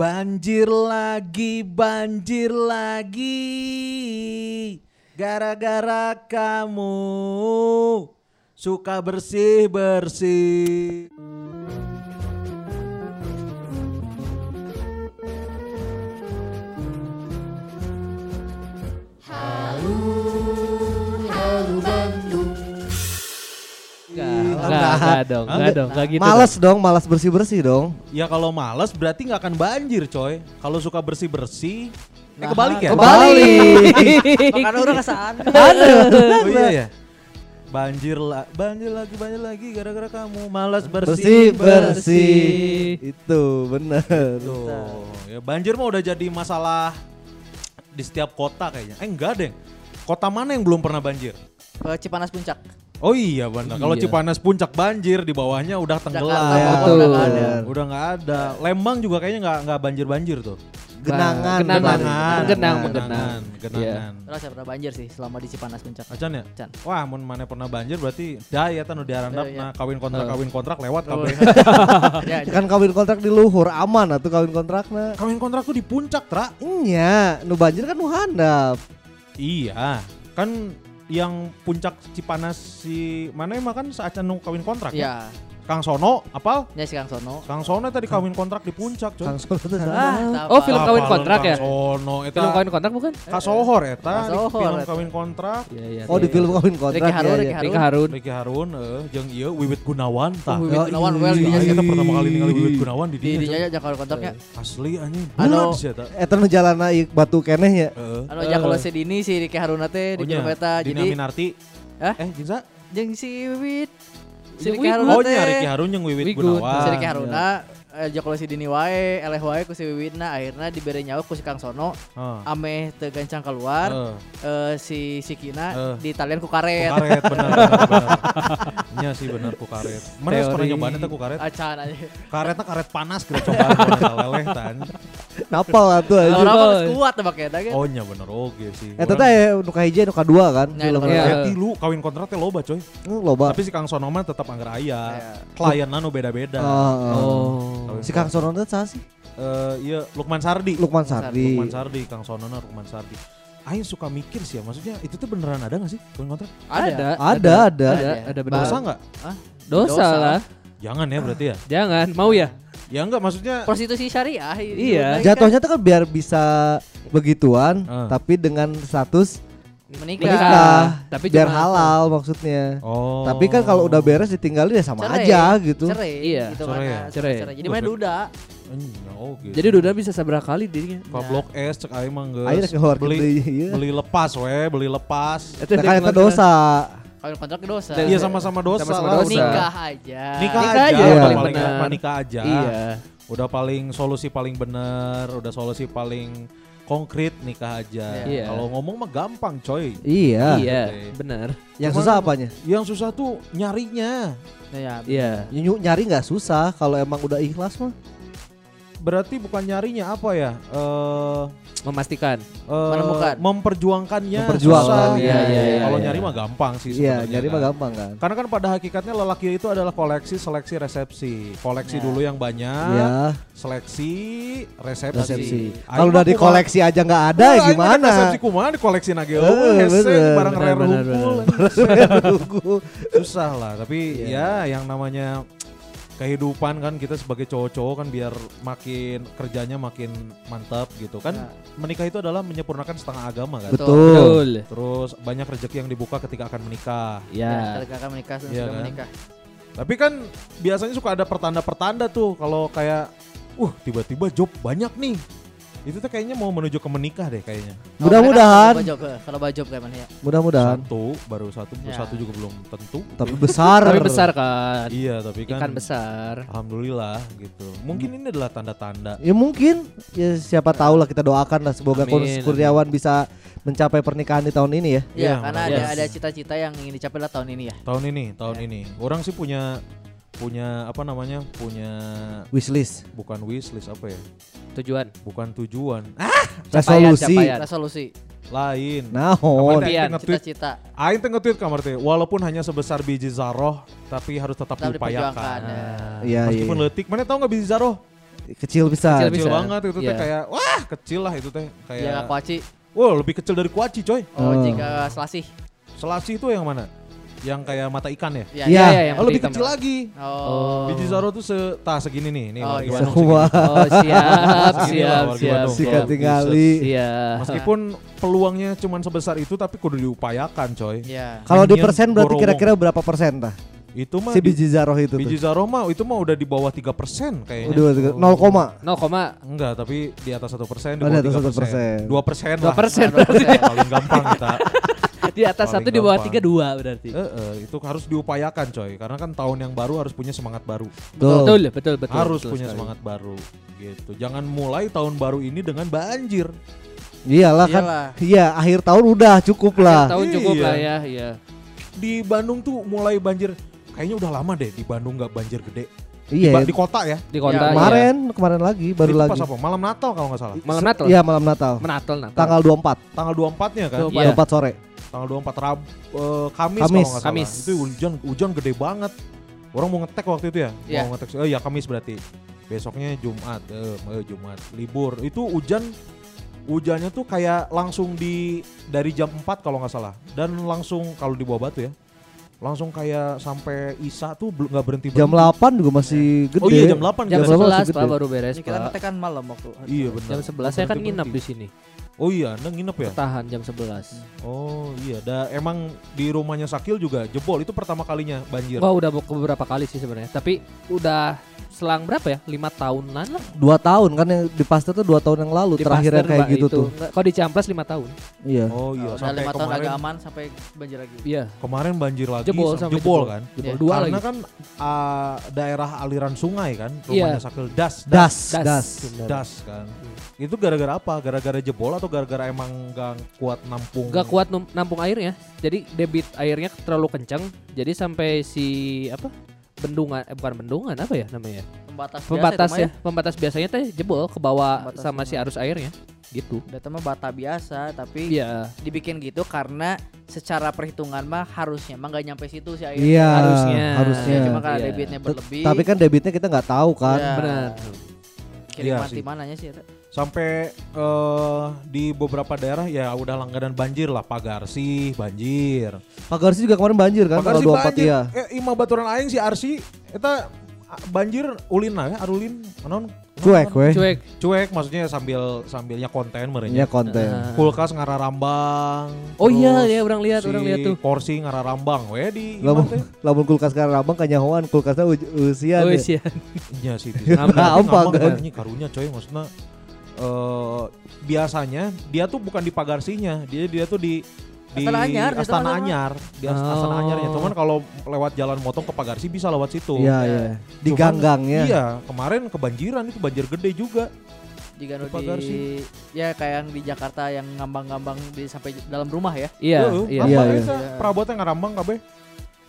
Banjir lagi, banjir lagi. Gara-gara kamu suka bersih-bersih. Enggak, enggak, enggak dong, enggak dong, enggak gitu. Males dong, malas bersih-bersih dong. Ya kalau males berarti nggak akan banjir coy. Kalau suka bersih-bersih, eh Nah, kebalik ya? Kebalik. Makanya orang ke sana. Oh iya ya. Banjir lah, banjir lagi, banjir lagi gara-gara kamu malas bersih bersih. bersih. Itu bener. Tuh, ya banjir mah udah jadi masalah di setiap kota kayaknya. Eh enggak deh. Kota mana yang belum pernah banjir? Cipanas Puncak. Oh iya benar. Kalau Iya. Cipanas puncak banjir di bawahnya udah tenggelam. Jakarta Ya, udah nggak ada. Udah nggak ada. Lembang juga kayaknya nggak nggak banjir-banjir tuh. Genangan, Genangan. genangan. Genang, genangan, Iya. genangan. Terus saya pernah banjir sih selama di Cipanas Puncak. Acan ya? Can. Wah, mun mana pernah banjir berarti daya tan udah diarandap Iya, iya. nah kawin kontrak kawin kontrak lewat Oh, kabeh. Ya, Kan kawin kontrak di luhur aman atuh kawin kontrakna. kawin kontrak tuh di puncak, Tra. Iya, nu banjir kan nu handap. Iya. Kan yang puncak Cipanas si mana emang kan saat nu kawin kontrak ya? ya. Kang Sono, apal? Ya si Kang Sono. Kang Sono tadi kawin kontrak di puncak, coy. Kang Solo tuh Ah, Oh, apa. film kawin kontrak ya? Kang Sono eta Film kawin kontrak bukan? Kasohor eta di film eta. kawin kontrak. Iya, iya. Oh, di iya. film kawin kontrak Ricky Harun, ya, Ricky Harun. Ricky Harun eh jeung ieu Wiwit Gunawan tah. Oh, Wiwit Oh, Gunawan iya. well di Iya, dinya kita pertama kali ningali Wiwit Gunawan di di dinya. dinya coy. aja kawin kontraknya. Asli anjing. Anu- eta. Eta nu jalanna ieu batu keneh ya. Heeh. Anu aja kalau sedini si Ricky Haruna teh di Oh, film eta Dina jadi Minarti. Hah? Eh, Jinsa? jeung si Wiwit si Jeung Ricky Wiwit. Haruna Oh, Ricky Harun jeung Wiwit. Gunawan. si Ricky Haruna aja kalau si Dini wae, eleh wae ku si Wiwitna akhirnya diberi nyawa ku si Kang Sono Heeh. ameh teu gancang keluar Heeh. eh, si si Kina Eh. di talian ku Ku karet karet bener bener. bener. Nya sih bener ku karet. Mana pernah nyobaan eta ku karet? acan aja Karetnya karet panas kita coba leleh tan. Napal atuh aja. orang kuat teh pakai kan Oh nya bener oke sih. Eta teh nu kahiji nu kadua kan. Film Iya. Ya tilu kawin kontrak teh loba coy. Loba. Tapi si Kang Sono mah tetap anggar aya. Iya. Klienna nu beda-beda. Oh. Oh. Si Kang Sono teh saha sih? Eh iya Lukman Sardi. Lukman Sardi. Lukman Sardi, Kang Sonona, Lukman Sardi. Aing suka mikir sih ya, maksudnya itu tuh beneran ada gak sih kontrak? Ada, Ada, ada. ada, ada benar. Dosa nggak? Dosa Dosa. lah. Jangan ya berarti ya. Jangan, mau ya? Ya enggak maksudnya prostitusi syariah Iya. Jatuhnya tuh kan biar bisa begituan, Ah. tapi dengan status menikah, menikah, Tapi biar cuma- halal maksudnya. Oh. Tapi kan kalau udah beres ditinggalin ya sama Cerai. aja gitu. cerai Iya, gitu cerai mana, ya? Cerai. jadi mana duda oh gitu. Jadi Duda bisa seberapa kali dirinya? Ka blok S cek aing mah geus. Beli iya. beli lepas we, beli lepas. Itu Nah, kan itu dosa. kawin kontrak dosa Iya sama-sama dosa Sama-sama lah. dosa. nikah aja Nikah, Nikah aja, aja, udah paling paling benar. nikah aja. Iya. Udah paling solusi paling bener, udah solusi paling konkret nikah aja. Iya. Kalau ngomong mah gampang coy. Iya. Iya, Oke. benar. Yang Cuman- susah apanya? Yang susah tuh nyarinya. ya, Iya. Ny- Nyari nggak susah kalau emang udah ikhlas mah. Berarti bukan nyarinya apa ya? Eh Memastikan. eh, Menemukan. memperjuangkannya Memperjuangkan, susah. iya, iya, iya, Kalau iya. nyari mah gampang sih Iya, nyari kan. mah gampang kan. Karena kan pada hakikatnya lelaki itu adalah koleksi, seleksi, resepsi. Koleksi Ya. dulu yang banyak, Iya, seleksi, resepsi. resepsi. Kalau kumaha- dikoleksi aja nggak ada Wah, ya gimana? Resepsi kumaha dikoleksi nage Eh, eueuh hese bener. barang rare. Susah lah, tapi Iya. ya yang namanya kehidupan kan kita sebagai cowok-cowok kan biar makin kerjanya makin mantap gitu kan. Ya. Menikah itu adalah menyempurnakan setengah agama kan. Betul. Betul. Terus banyak rezeki yang dibuka ketika akan menikah. Ya. ketika akan menikah Iya sudah kan? menikah Tapi kan biasanya suka ada pertanda-pertanda tuh kalau kayak uh tiba-tiba job banyak nih. Itu tuh kayaknya mau menuju ke menikah deh kayaknya. Mudah-mudahan. Kalau bajob, eh, kalau bajob kayak mana ya Mudah-mudahan. Satu, baru satu, Ya. satu juga belum tentu. Tapi besar. Tapi besar kan. Iya, tapi kan Ikan besar. alhamdulillah gitu. Mungkin ini adalah tanda-tanda. Ya mungkin ya siapa tahu lah kita doakan lah semoga Amin, Kurniawan bisa mencapai pernikahan di tahun ini ya. Iya, Iya, karena yes. ada ada cita-cita yang ingin dicapai lah tahun ini ya. Tahun ini, tahun Ya. ini. Orang sih punya punya apa namanya? Punya Wishlist, bukan wishlist apa ya? Tujuan. Bukan tujuan. Capaian, resolusi. capaian. Resolusi, Lain. Naon? Kemarin Impian. cita-cita, Aing teh nge-tweet kamar teh, walaupun hanya sebesar biji zaroh, tapi harus tetap tetap diupayakan. ya. Iya, iya. Meskipun letik, mana tahu nggak biji zaroh? Kecil bisa. Kecil Kecil bisa. banget itu teh Iya. kayak wah kecil lah itu teh kayak Ya kuaci. Wah lebih kecil dari kuaci coy. Oh, Oh. jika selasih. Selasi itu yang mana? Yang kayak mata ikan ya? Ya. Iya. Iya, yang Oh, lebih kecil lagi. Oh. Biji Zaro tuh se tah segini nih, nih Oh, iya. Semua. Oh siap, siap, warga siap. Sikat siap. tinggali. Siap. Meskipun peluangnya cuma sebesar itu tapi kudu diupayakan coy. Iya. Kalau di persen berarti kira-kira berapa persen tah? Itu mah Si biji Zaro itu biji tuh. Zaro mah itu mah udah di bawah 3% kayaknya. Udah udah, 0 koma. 0, koma Enggak, tapi di atas satu persen, di bawah atas tiga 1%. Dua persen Dua lah. persen Dua persen. Paling gampang kita. di atas Paling satu di bawah tiga dua berarti. Eh, eh, itu harus diupayakan coy, karena kan tahun yang baru harus punya semangat baru. Tuh. Betul, betul, betul. harus betul punya sekali. semangat baru gitu. Jangan mulai tahun baru ini dengan banjir. Iyalah kan. Iyalah. Iya, akhir tahun udah cukup lah. Tahun cukup Iya. lah ya, iya. Di Bandung tuh mulai banjir. Kayaknya udah lama deh di Bandung nggak banjir gede. Iya. Di, ba- di kota ya. Di kota. Ya, iya. Kemarin, kemarin lagi, baru lagi. Pas apa? Malam Natal kalau nggak salah. Malam Natal. Iya, malam Natal. Menatal Natal. Tanggal 24. Tanggal 24-nya kan. Iya. 24 sore. Tanggal 24 Rab eh, Kamis, Kamis. kalau nggak salah. Kamis. Itu hujan hujan gede banget. Orang mau ngetek waktu itu ya. Iya. Mau ngetek. Oh ya Kamis berarti. Besoknya Jumat, eh, eh, Jumat libur. Itu hujan hujannya tuh kayak langsung di dari jam 4 kalau nggak salah dan langsung kalau di bawah batu ya langsung kayak sampai Isa tuh belum nggak berhenti Jam 8 juga masih gede. oh iya jam 8 Jam Jam kan? 11 11 gede. Pak baru beres, Ini kita Pak. ngetek kan malam waktu. iya benar Jam 11 saya kan nginep di sini. Oh iya anda nginep ya Tahan jam 11. oh iya da emang di rumahnya Sakil juga jebol itu pertama kalinya banjir Wah, udah beberapa kali sih sebenarnya. Tapi udah selang berapa ya? Lima tahunan lah. Dua tahun kan yang di Pasteur tuh dua tahun yang lalu Di terakhir yang Pasteur, kayak gitu itu. tuh. Kalau di Camplas lima tahun. Iya. oh iya sampai lima tahun kemarin agak aman sampai banjir lagi. Iya. kemarin banjir lagi Jebol jebol, jebol. kan Jebol Iya. dua karena lagi. kan ah, daerah aliran sungai kan Iya. rumahnya Sakil das Das, Das. das. Benar. das kan itu gara-gara apa gara-gara jebol atau gara-gara emang gak kuat nampung Gak kuat nampung airnya. Jadi debit airnya terlalu kencang. Jadi sampai si apa? Bendungan eh bukan bendungan apa ya namanya? Pembatas biasa Pembatas itu mah ya. Pembatas biasanya teh jebol ke bawah Pembatas sama si arus airnya. Gitu. Data mah bata biasa tapi Iya. dibikin gitu karena secara perhitungan mah harusnya mah nggak nyampe situ si airnya. Iya, Harusnya. harusnya. Ya, cuma karena Iya. debitnya T- berlebih. Tapi kan debitnya kita nggak tahu kan. Ya. Benar. Iya kiriman sih. di mananya sih eta? sampai eh, di beberapa daerah ya udah langganan banjir lah Pagarsi banjir Pagarsi juga kemarin banjir kan Pagarsi tanggal 24 banjir iya. eh imah baturan aing si Arsi eta ah, banjir ulin lah ya arulin naon Cuek weh. Cuek. cuek maksudnya sambil sambilnya konten Iya merenya konten. Ah. kulkas ngararambang Oh iya ya orang lihat, si orang lihat tuh. kursi ngararambang we di Lamun lamun kulkas sekarang abang kanyahoan kulkasnya usia Oh deh. iya. Sih. Gampang, Gampang kan? kan. Ini karunya coy maksudnya eh biasanya dia tuh bukan di pagarsinya, dia dia tuh di di Astana Anyar, di Astana? Anyar, di Ast- Oh. Astana Anyarnya. Cuman kalau lewat jalan motong ke Pagarsi bisa lewat situ. Iya Ya. iya. Di Cuman, ganggangnya. Iya, kemarin kebanjiran itu banjir gede juga. Jika Di Pagarsi. ya kayak yang di Jakarta yang ngambang-ngambang di sampai dalam rumah ya. Iya, iya. rambang Iya, eta, iya. perabotnya ngarambang kabeh.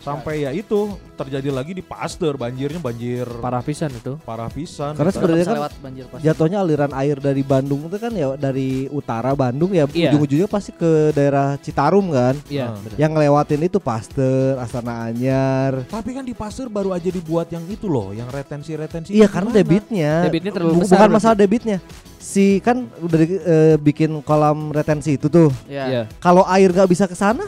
Sampai ya itu terjadi lagi di Pasteur banjirnya banjir Parah pisan itu. parah pisan. Karena sebenarnya kan lewat banjir pasti. jatuhnya aliran air dari Bandung itu kan ya dari utara Bandung ya Iya. ujung-ujungnya pasti ke daerah Citarum kan. Iya, Nah. benar. Yang ngelewatin itu Pasteur, Astana Anyar. Tapi kan di Pasteur baru aja dibuat yang itu loh, yang retensi-retensi. Iya itu karena gimana? debitnya. Debitnya terlalu besar Bukan masalah debitnya. Si kan udah eh, bikin kolam retensi itu tuh. Ya. Iya. Kalau air nggak bisa ke sana,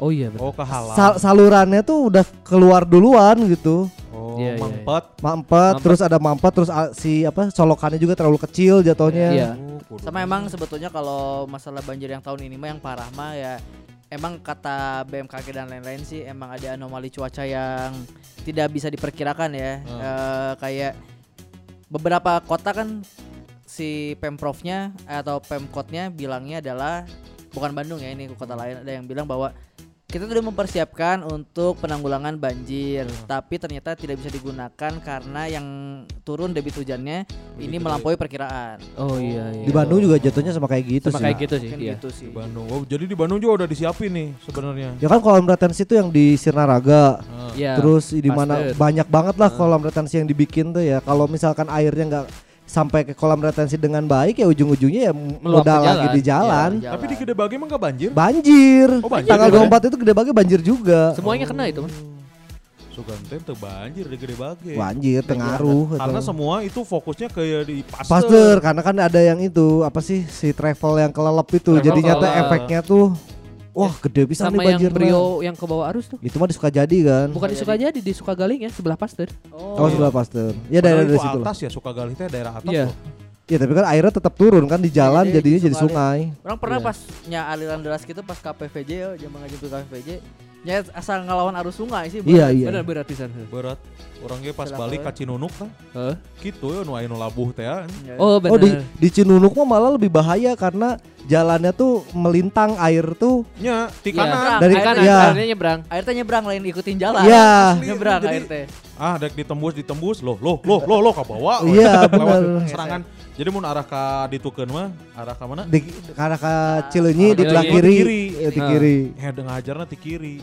Oh iya benar. Oh kehalang. sal- salurannya tuh udah keluar duluan gitu. Oh, Iya, iya, iya. mampet. Mampet, Mampet. terus ada mampet, terus si apa solokannya juga terlalu kecil jatuhnya. Iya. Oh. Sama emang sebetulnya kalau masalah banjir yang tahun ini mah yang parah mah ya emang kata BMKG dan lain-lain sih emang ada anomali cuaca yang tidak bisa diperkirakan ya. Hmm. Eh, kayak beberapa kota kan si pemprovnya atau pemkotnya bilangnya adalah bukan Bandung ya ini kota lain ada yang bilang bahwa kita sudah mempersiapkan untuk penanggulangan banjir, tapi ternyata tidak bisa digunakan karena yang turun debit hujannya ini gede. melampaui perkiraan. Oh iya iya. Di Bandung juga jatuhnya sama kayak gitu sama sih. kayak gitu sih. Mungkin Iya. gitu sih. Di Bandung. Oh, jadi di Bandung juga udah disiapin nih sebenarnya. Ya kan kolam retensi itu yang di Sirnaraga. Iya. Terus di mana banyak banget lah kolam retensi yang dibikin tuh ya. Kalau misalkan airnya nggak sampai ke kolam retensi dengan baik ya ujung-ujungnya ya Meluap modal ke lagi jalan. di jalan. Iya. Tapi di Gede Bage emang gak banjir? Banjir. Oh, banjir Tanggal juga ya? 24 itu gede banget banjir juga. Semuanya kena itu, Man. Oh. Sugan teh teu banjir di gede bage. Banjir tengaruh Karena itu. semua itu fokusnya ke di Pasteur. Pasteur karena kan ada yang itu apa sih si travel yang kelelep itu Travel jadinya tuh kelelep. efeknya tuh wah gede bisa Sama nih yang banjir Brio yang ke bawah arus tuh. itu mah disuka jadi kan Bukan di Sukajadi, di Sukagaling ya, sebelah Pasteur. oh, sebelah Pasteur ya Padahal daerah dari itu situ lah atas ya suka galih teh daerah atas Iya. loh. ya tapi kan airnya tetap turun kan di jalan Iya, jadinya jadi jadi sungai Orang pernah Iya. pas nya aliran deras gitu pas KPVJ ya, zaman ngajin ke KPVJ. Ya asal ngelawan arus sungai sih. iya iya Benar berat pisan. Berat. Orang ge pas Celaka balik ka Cinunuk kan. Heeh. Gitu ya nu aya labuh teh. ya. Oh, oh di benar. di Cinunuk mah malah lebih bahaya karena jalannya tuh melintang air tuh Nya di Iya. kanan. Dari- Air kanan, iya. airnya nyebrang. Air teh nyebrang lain ikutin jalan. Iya. Asli, Nyebrang jadi- air teh. Ah, dek ditembus ditembus loh loh loh loh loh ka bawah. Iya, bener. Serangan. Jadi mun arah ka ditukeun mah arah ka mana? di karena ke Cileunyi Oh, di belah kiri, Di kiri. eh, di Nah. kiri. Eh dengan ajarnya di kiri.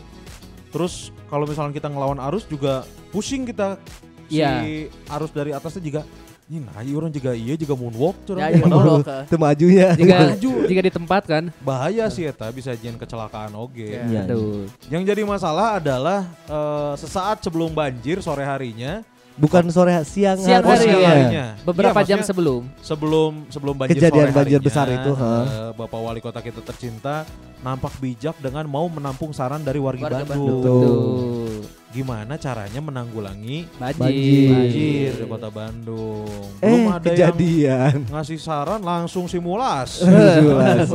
Terus kalau misalnya kita ngelawan arus juga pusing kita si Iya. arus dari atasnya juga ini nah iya orang juga iya juga moonwalk curang. Ya, Padahal moonwalk, ke. Itu majunya. Jika Maju. jika di tempat kan. bahaya sih eta bisa jadi kecelakaan oge. Iya. Iya. Aduh. Yang jadi masalah adalah eh, sesaat sebelum banjir sore harinya, Bukan sore siang, Siang oh, hari, siang iya. harinya. Beberapa Iya, jam sebelum. sebelum sebelum banjir Kejadian sore banjir harinya, besar itu, eh, Bapak Wali Kota kita tercinta nampak bijak dengan mau menampung saran dari warga, Warga Bandung. Betul. Tuh. Gimana caranya menanggulangi Banjir. Banjir. banjir di Kota Bandung? Eh, Belum ada yang kejadian. ngasih saran langsung simulasi. Simulasi.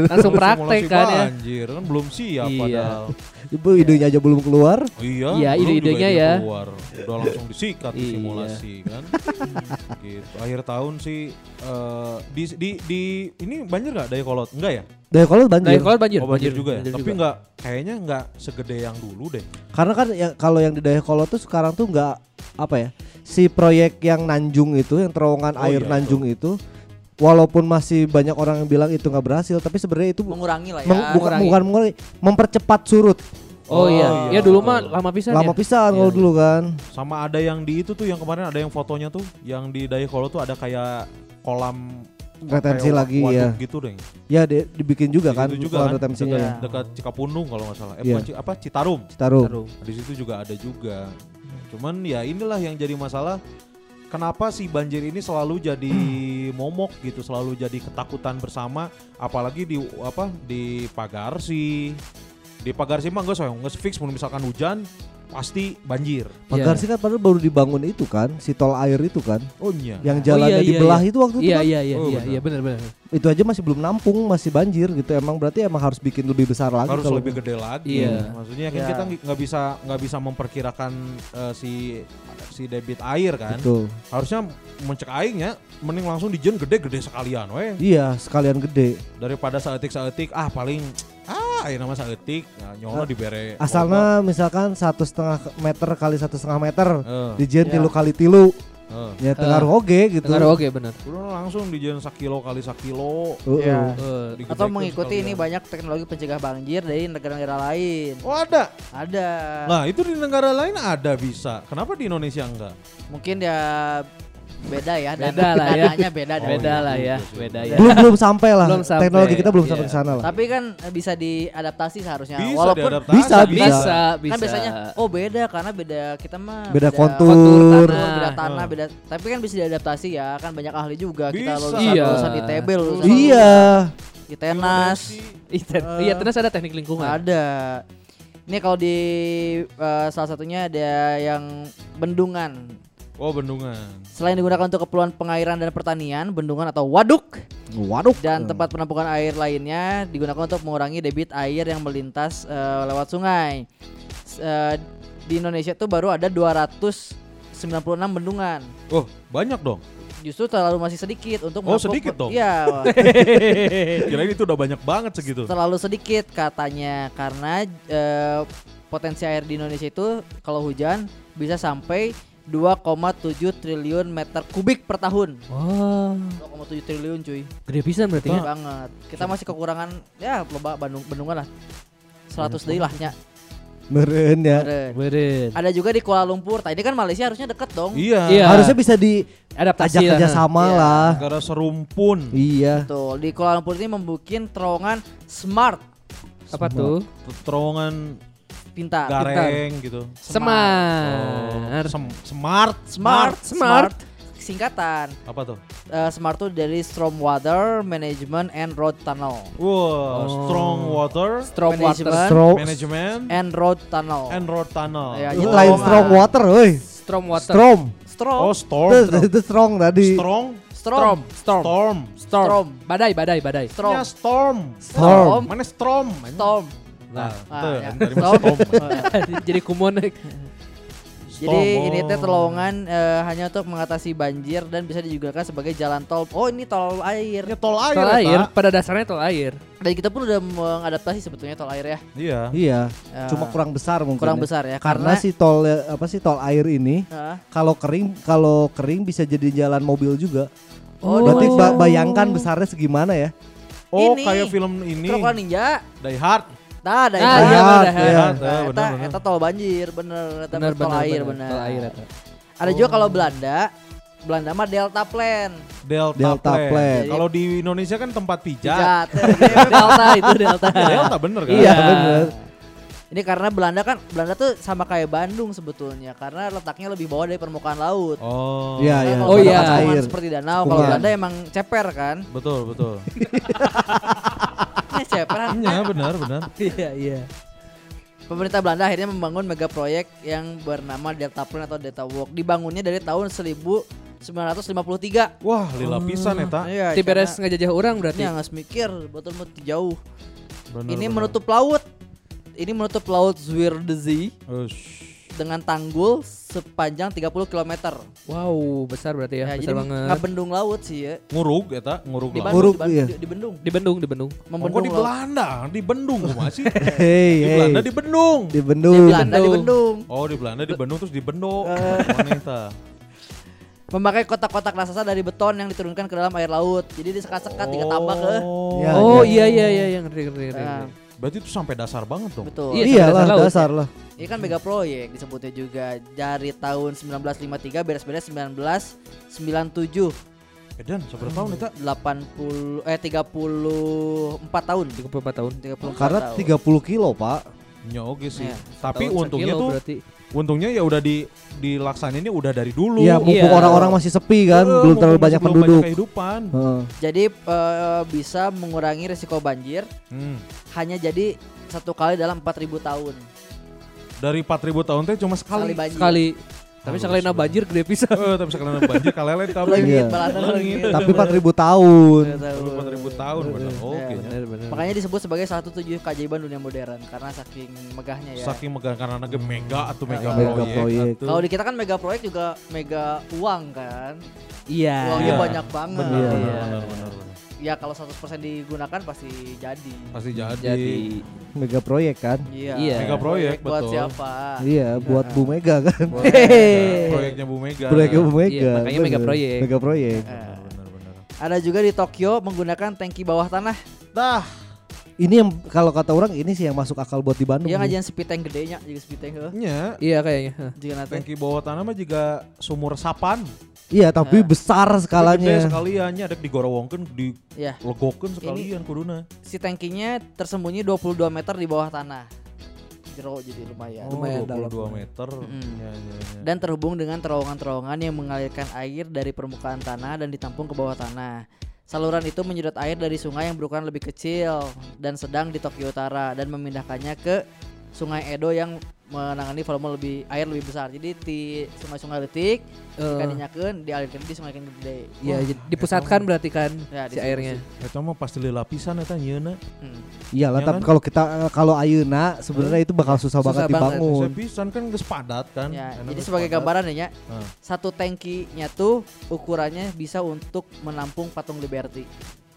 Langsung Simulasi praktek kan ya. Banjir kan belum siap Iya. padahal. Ibu idenya aja belum keluar. Oh iya, Iya, ide-idenya ya. keluar. Udah langsung disikat di Iya. simulasi kan. gitu. Akhir tahun sih eh, di, di di ini banjir nggak Dayakolot? Enggak ya? Dayakolot banjir. Dari kalau banjir, oh banjir, juga ya. banjir Tapi juga. nggak kayaknya nggak segede yang dulu deh. Karena kan ya, kalau yang di Dayakolot tuh sekarang tuh nggak apa ya si proyek yang Nanjung itu yang terowongan Oh, air iya, Nanjung itu. walaupun masih banyak orang yang bilang itu nggak berhasil tapi sebenarnya itu mengurangi lah ya. meng- bukan mengurangi. bukan mengurangi mempercepat surut Oh, Oh, iya. iya, Ya dulu mah lama pisan lama ya. pisan Iya. kalau dulu kan Sama ada yang di itu tuh yang kemarin ada yang fotonya tuh yang di Dayakolot tuh ada kayak kolam retensi kayak lagi ya gitu deh. ya di- dibikin juga Di kan juga kan, retensinya dekat, ya dekat Cikapundung kalau nggak salah. Eh, bukan Ci- apa Citarum. Citarum Taruh. Di situ juga ada juga. Cuman ya inilah yang jadi masalah. Kenapa sih banjir ini selalu jadi momok gitu, selalu jadi ketakutan bersama, apalagi di apa di Pagarsi. Di Pagarsi mah nggak soalnya nggak fix misalkan hujan pasti banjir. Pagar Iya. sih kan padahal baru dibangun itu kan si tol air itu kan Oh iya. yang Oh, jalannya iya, iya, dibelah iya. itu waktu itu Iya kan iya iya Oh, iya benar. iya benar benar. itu aja masih belum nampung masih banjir gitu emang berarti emang harus bikin lebih besar lagi harus kalau lebih gede lagi. Iya. Maksudnya kan Iya. kita nggak bisa nggak bisa memperkirakan eh, si si debit air kan. Betul. Harusnya mencek airnya mending langsung dijen gede-gede sekalian weh. iya sekalian gede daripada saetik-saetik ah paling air nama saetik nah, nyono dibere asalnya misalkan satu setengah meter kali satu setengah meter eh, dijen Iya. tilu kali tilu eh. ya tengaruh oge gitu Dengar oke benar. Udah langsung dijen sakilo kali sakilo Heeh. Iya. Eh, digedekeun Atau mengikuti ini banyak teknologi pencegah banjir dari negara-negara lain. oh ada Ada. nah itu di negara lain ada bisa kenapa di Indonesia enggak Mungkin ya beda ya dan Beda lah ya. dananya beda dan Beda iya, lah juga ya, sih. beda ya. belum belum sampai lah Belum sampai. teknologi kita belum Iya. sampai ke sana lah Tapi kan eh, bisa diadaptasi seharusnya. bisa Walaupun diadaptasi bisa, Bisa, bisa. kan biasanya oh beda karena beda kita mah beda kontur kontur tanah. beda tanah, Ah. beda. Tapi kan bisa diadaptasi ya, kan banyak ahli juga. Kita Bisa. lulusan Iya. lulusan ITB, lulusan iya ITENAS. Iya, ten- Iya, terus ada teknik lingkungan. Ada. Ini kalau di eh, salah satunya ada yang bendungan. Oh bendungan Selain digunakan untuk keperluan pengairan dan pertanian, bendungan atau waduk waduh dan tempat penampungan air lainnya digunakan untuk mengurangi debit air yang melintas eh, lewat sungai. S- eh, di Indonesia tuh baru ada 296 bendungan. oh banyak dong Justru terlalu masih sedikit untuk Oh, sedikit dong. Iya, kirain itu udah banyak banget segitu terlalu sedikit katanya karena eh, potensi air di Indonesia itu kalau hujan bisa sampai 2,7 triliun meter kubik per tahun. Wah, 2,7 triliun cuy. gede pisan berarti Gede ya. banget. Kita masih kekurangan ya loba Bandung bendungan lah. 100 deui lah nya. meren ya. Beren. Ada juga di Kuala Lumpur. Tadi kan Malaysia harusnya deket dong. iya Iya. harusnya bisa diajak Adaptasi lah. kerjasama Iya. lah negara serumpun iya Betul. Di Kuala Lumpur ini membuat terowongan smart. Apa tuh? terowongan pintar. gareng gitu. Semar. Oh, sem- smart, Smart, smart. Singkatan. Apa tuh? Eh, smart tuh dari Stormwater Management and Road Tunnel. Wow, strong water Storm water. Management Strong management and Road Tunnel. and road tunnel. Ya, Itu jadi lain strong water, woi. Storm water. Strom. Strom. Oh, storm. Itu, itu strong tadi. Strong. Strom. Storm. Storm. Storm. Storm. Badai, badai, badai. Strom. Ya, storm. Storm. Mana storm? Storm. Nah, Ah, tuh, ya. dari. Jadi kumon. Jadi ini teh terowongan eh, hanya untuk mengatasi banjir dan bisa digunakan sebagai jalan tol. Oh ini tol air. Ya tol air. Tol ya, air. Pada dasarnya tol air. Dan kita pun udah mengadaptasi sebetulnya tol air ya. Iya. Iya, Eh, cuma kurang besar mungkin. kurang ya. besar ya. Karena si tol apa sih tol air ini Eh, kalau kering kalau kering bisa jadi jalan mobil juga. Oh, Berarti ba- bayangkan besarnya segimana ya? Oh, Ini. kayak film ini. Krokodil Ninja. Die Hard. Nah, ada Ah, itu. iya, Iya, bener. iya. Nah, Nah, benar, eta, benar. eta tol banjir bener, eta Benar, tol benar, air benar. bener. Tol air eta. Ada juga kalau Belanda, Belanda mah Delta Plan. Delta, Delta Plan. Plan. Kalau di Indonesia kan tempat pijat. Pijat. Delta itu Delta. Delta bener kan? Iya. bener. Ini karena Belanda kan Belanda tuh sama kayak Bandung sebetulnya karena letaknya lebih bawah dari permukaan laut. Oh. Iya, iya. Oh, iya. kan Air. seperti danau, kalau Tikungan. Belanda emang ceper kan. Betul, betul. Ini ceper. Iya, benar, benar. Iya, iya. Pemerintah Belanda akhirnya membangun mega proyek yang bernama Delta Plan atau Delta Walk. Dibangunnya dari tahun 1953. Wah, lila pisan eta. Iya, Ti beres karena- ngejajah orang berarti. Ini nggak mikir, betul betul jauh. Bener, ini bener. menutup laut. Ini menutup laut Zuiderzee Ush. Dengan tanggul sepanjang 30 km. Wow, besar berarti ya. Ya, besar jadi banget. nggak bendung laut sih ya. Ngurug eta, ngurug Di laut. Ngurug, di, iya. Di, di Bendung. Di Bendung, di Bendung. Oh, kok Membendung di laut. Belanda, di Bendung masih. Hei, Di. Belanda di Bendung. Di Di Bendung. Belanda di Bendung. Bendung. Oh, di Belanda di Bendung terus di Bendo. Eh. Mana eta? Memakai kotak-kotak raksasa dari beton yang diturunkan ke dalam air laut. Jadi disekat-sekat, tiga tambah ke. Oh. Ya, oh ya. iya iya iya yang ngerti ngerti ngerti. Berarti itu sampai dasar banget dong. betul. Iya, Iyalah dasar laut. dasar lah. Ini kan mega proyek disebutnya juga dari tahun 1953 beres-beres 1997 Edan, seberapa tahun eta? 80 eh 34 tahun 34 tahun. 34 Karena tahun. 30 kilo, Pak. Ya oke sih. Iya. Tapi untungnya tuh berarti. Untungnya ya udah di dilaksanainnya udah dari dulu. Iya, mumpung Iya. orang-orang masih sepi kan, Eh, belum terlalu banyak belum penduduk. kehidupan. Heeh. jadi eh, bisa mengurangi risiko banjir Hmm. hanya jadi satu kali dalam 4000 tahun Dari 4000 tahun teh cuma sekali sekali. banjir Sekali. Tapi Halus sekali na banget. banjir gede pisan. Eh, tapi sekali banjir kalele tapi Leungit, Iya. balada leungit. Tapi 4000 tahun. Iya, tahu. 4000 tahun benar. Iya, Oke. Bener bener. makanya disebut sebagai satu tujuh keajaiban dunia modern karena saking megahnya ya Saking megah karena naga mega atau mega, Mega proyek. kalau di kita kan mega proyek juga mega uang kan Iya. uangnya Iya. banyak banget benar, Iya. benar, Iya. benar, benar, benar. Ya kalau 100% digunakan pasti jadi Pasti jadi. Jadi Mega proyek kan. iya Iya. Mega proyek, buat betul. siapa Iya, buat Bu Mega kan. Nah, Proyeknya Bu Mega. Proyeknya Bu Mega. Iya, makanya mega bener. proyek. Mega proyek. Benar, benar, benar. ada juga di Tokyo menggunakan tangki bawah tanah Dah, Ini yang kalau kata orang ini sih yang masuk akal buat di Bandung. Iya ngajian speed tank gedenya juga speed tank nya Iya kayaknya. Juga nanti tangki bawah tanah mah juga sumur sapan. Iya, tapi Nah. besar Gede skalanya. sekaliannya ada digorowongkeun, ya dilegokeun sekalian kuduna. si tankinya tersembunyi 22 meter di bawah tanah jero jadi lumayan Oh, Lumayan 22 meter. Mm. Ya, ya, ya. dan terhubung dengan terowongan-terowongan yang mengalirkan air dari permukaan tanah dan ditampung ke bawah tanah. Saluran itu menyedot air dari sungai yang berukuran lebih kecil dan sedang di Tokyo Utara dan memindahkannya ke Sungai Edo yang menangani volume lebih air lebih besar. Jadi di sungai-sungai letik Eh, kan dinyakeun dialirkeun di sungai yang gede. Iya, jadi dipusatkan berarti kan Ya, si airnya. Eta mah pasti lapisan eta nyeuna. Hmm. Iyalah, Ya tapi kan? kalau kita eh, kalau ayeuna sebenarnya itu bakal susah, Susah banget banget. dibangun. Pisan kan geus padat kan. Ya, Enak jadi sebagai padat. gambaran ya, Nya, Nah. satu tangkinya tuh ukurannya bisa untuk menampung patung Liberty.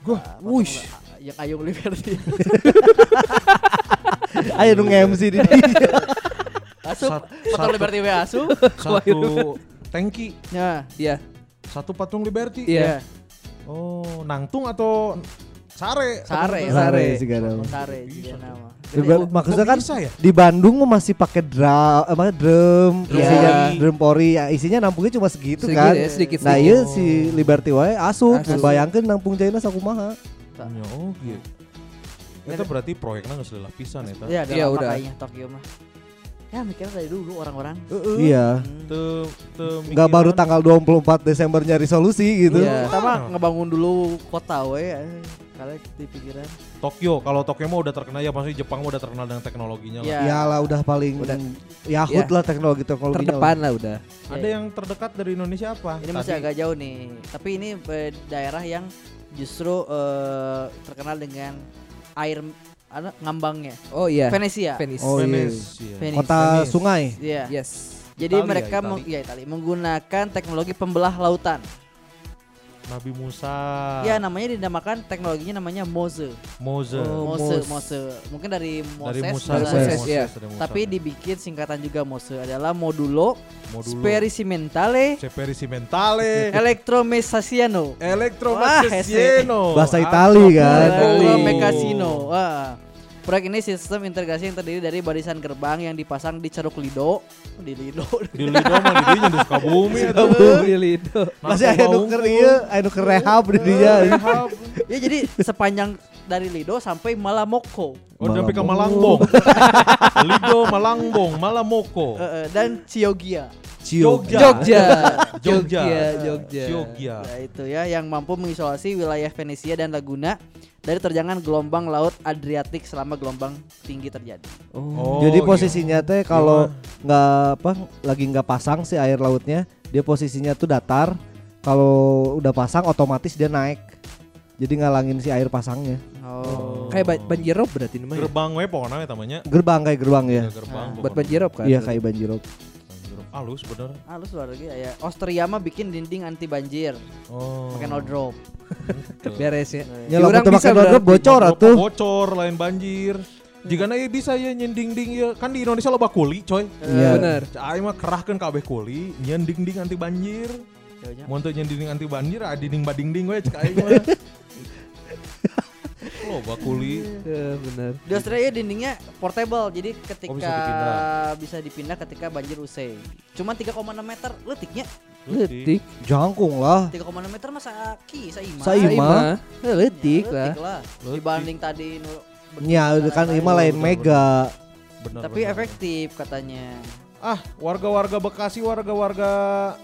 Gua, patung wush. yang Ayung Liberty. Ayo dong MC di Asup, Sat- patung Liberty we asup. Satu tangki, Ya, Iya. satu patung Liberty. Iya. Oh, nangtung atau sare? Sare, Sare sare. Sare juga nama. Ya, ber- maksudnya kan bisa ya? di Bandung masih pakai drum apa drum Drum isinya pori. drum pori ya isinya nampungnya cuma segitu Sedikit kan ya, sedikit nah iya si Liberty wae asup Asup. bayangkan nampung jaina sakumaha Ya, oh gitu. Itu berarti proyeknya nggak sudah lapisan ya, Ya, Iya, udah udah. makanya Tokyo mah. ya mikirnya dari dulu orang-orang. Iya. Hmm. Nggak baru mikiran. tanggal 24 Desember nyari solusi gitu. Iya, sama ngebangun dulu kota we. Kalian di pikiran. Tokyo, kalau Tokyo mah udah terkenal ya pasti Jepang mah udah terkenal dengan teknologinya lah. Iya. Iyalah udah paling Udah. Yahut Iya. lah teknologi teknologi Terdepan lah udah. Ada yang terdekat dari Indonesia apa? Ini masih Tadi- agak jauh nih. Tapi ini eh, daerah yang justru eh, terkenal dengan air ada ngambangnya. Oh iya. Venesia. Venice. Oh, iya. Venice. Kota Venice. sungai. Iya. Yes. Jadi Itali ya, mereka Itali. meng- ya, Itali, menggunakan teknologi pembelah lautan. Nabi Musa. Ya namanya dinamakan teknologinya namanya Mose. Mose. Oh, Mose, Mose. Mose. Mungkin dari Moses. dari Musa, Dari Moses. Moses, iya. dari Musa. Tapi dibikin singkatan juga Mose adalah modulo, Modulo. sperimentale Sperimentale. electromessasiano. Wah, Electromagnetismo. Bahasa Itali kan. Mekasino. Wah. Proyek ini sistem integrasi yang terdiri dari barisan gerbang yang dipasang di Ceruk Lido, di Lido. Di Lido mah di dinya di Sukabumi eta. Lido. Masih aya nu keur ieu, aya nu keur rehab di dinya. Rehab. ya jadi sepanjang dari Lido sampai Malamoko Oh, sampai ke. Malangbong. Lido, Malangbong, Malamoko. eh, eh, dan Ciogia. Jogja. Jogja. Jogja. Jogja. Jogja. Nah, itu ya yang mampu mengisolasi wilayah Venesia dan Laguna dari terjangan gelombang laut Adriatik selama gelombang tinggi terjadi. Oh. Jadi iya. posisinya teh kalau nggak apa lagi nggak pasang si air lautnya, dia posisinya tuh datar. Kalau udah pasang otomatis dia naik. Jadi ngalangin si air pasangnya. Oh. Kayak ba- banjirop berarti namanya. Gerbang we pokoknya we tamanya. Gerbang kayak gerbang ya. Gerbang. Nah. Buat pokoknya. banjirop kan. Iya kayak banjirop. Banjirop. Halus bener. Halus luar lagi ya. Austria mah bikin dinding anti banjir Oh. pakai no drop. Beres ya. Ya Orang lah tuh bisa pakai drop berarti. bocor Drop atuh. Bocor lain banjir. Jika na bisa ya nyending-ding ya kan di Indonesia loba kuli coy. Iya. Bener. Cai mah kerahkeun kabeh kuli, nyending-ding anti banjir. Mun teu nyending anti banjir, ah dinding bading-ding we cek aing mah. Loba kuli. Eh, bener. Di Australia dindingnya portable, jadi ketika Oh, bisa dipindah. bisa dipindah ketika banjir usai. Cuma 3,6 meter letiknya. Letik. Jangkung lah. 3,6 meter masa ki saima. Saima. Saima. Eh, Ya, Letik lah. Letik. Dibanding tadi nu Ya kan ima lain mega. Bener, Tapi bener. efektif katanya. Ah, warga-warga Bekasi, warga-warga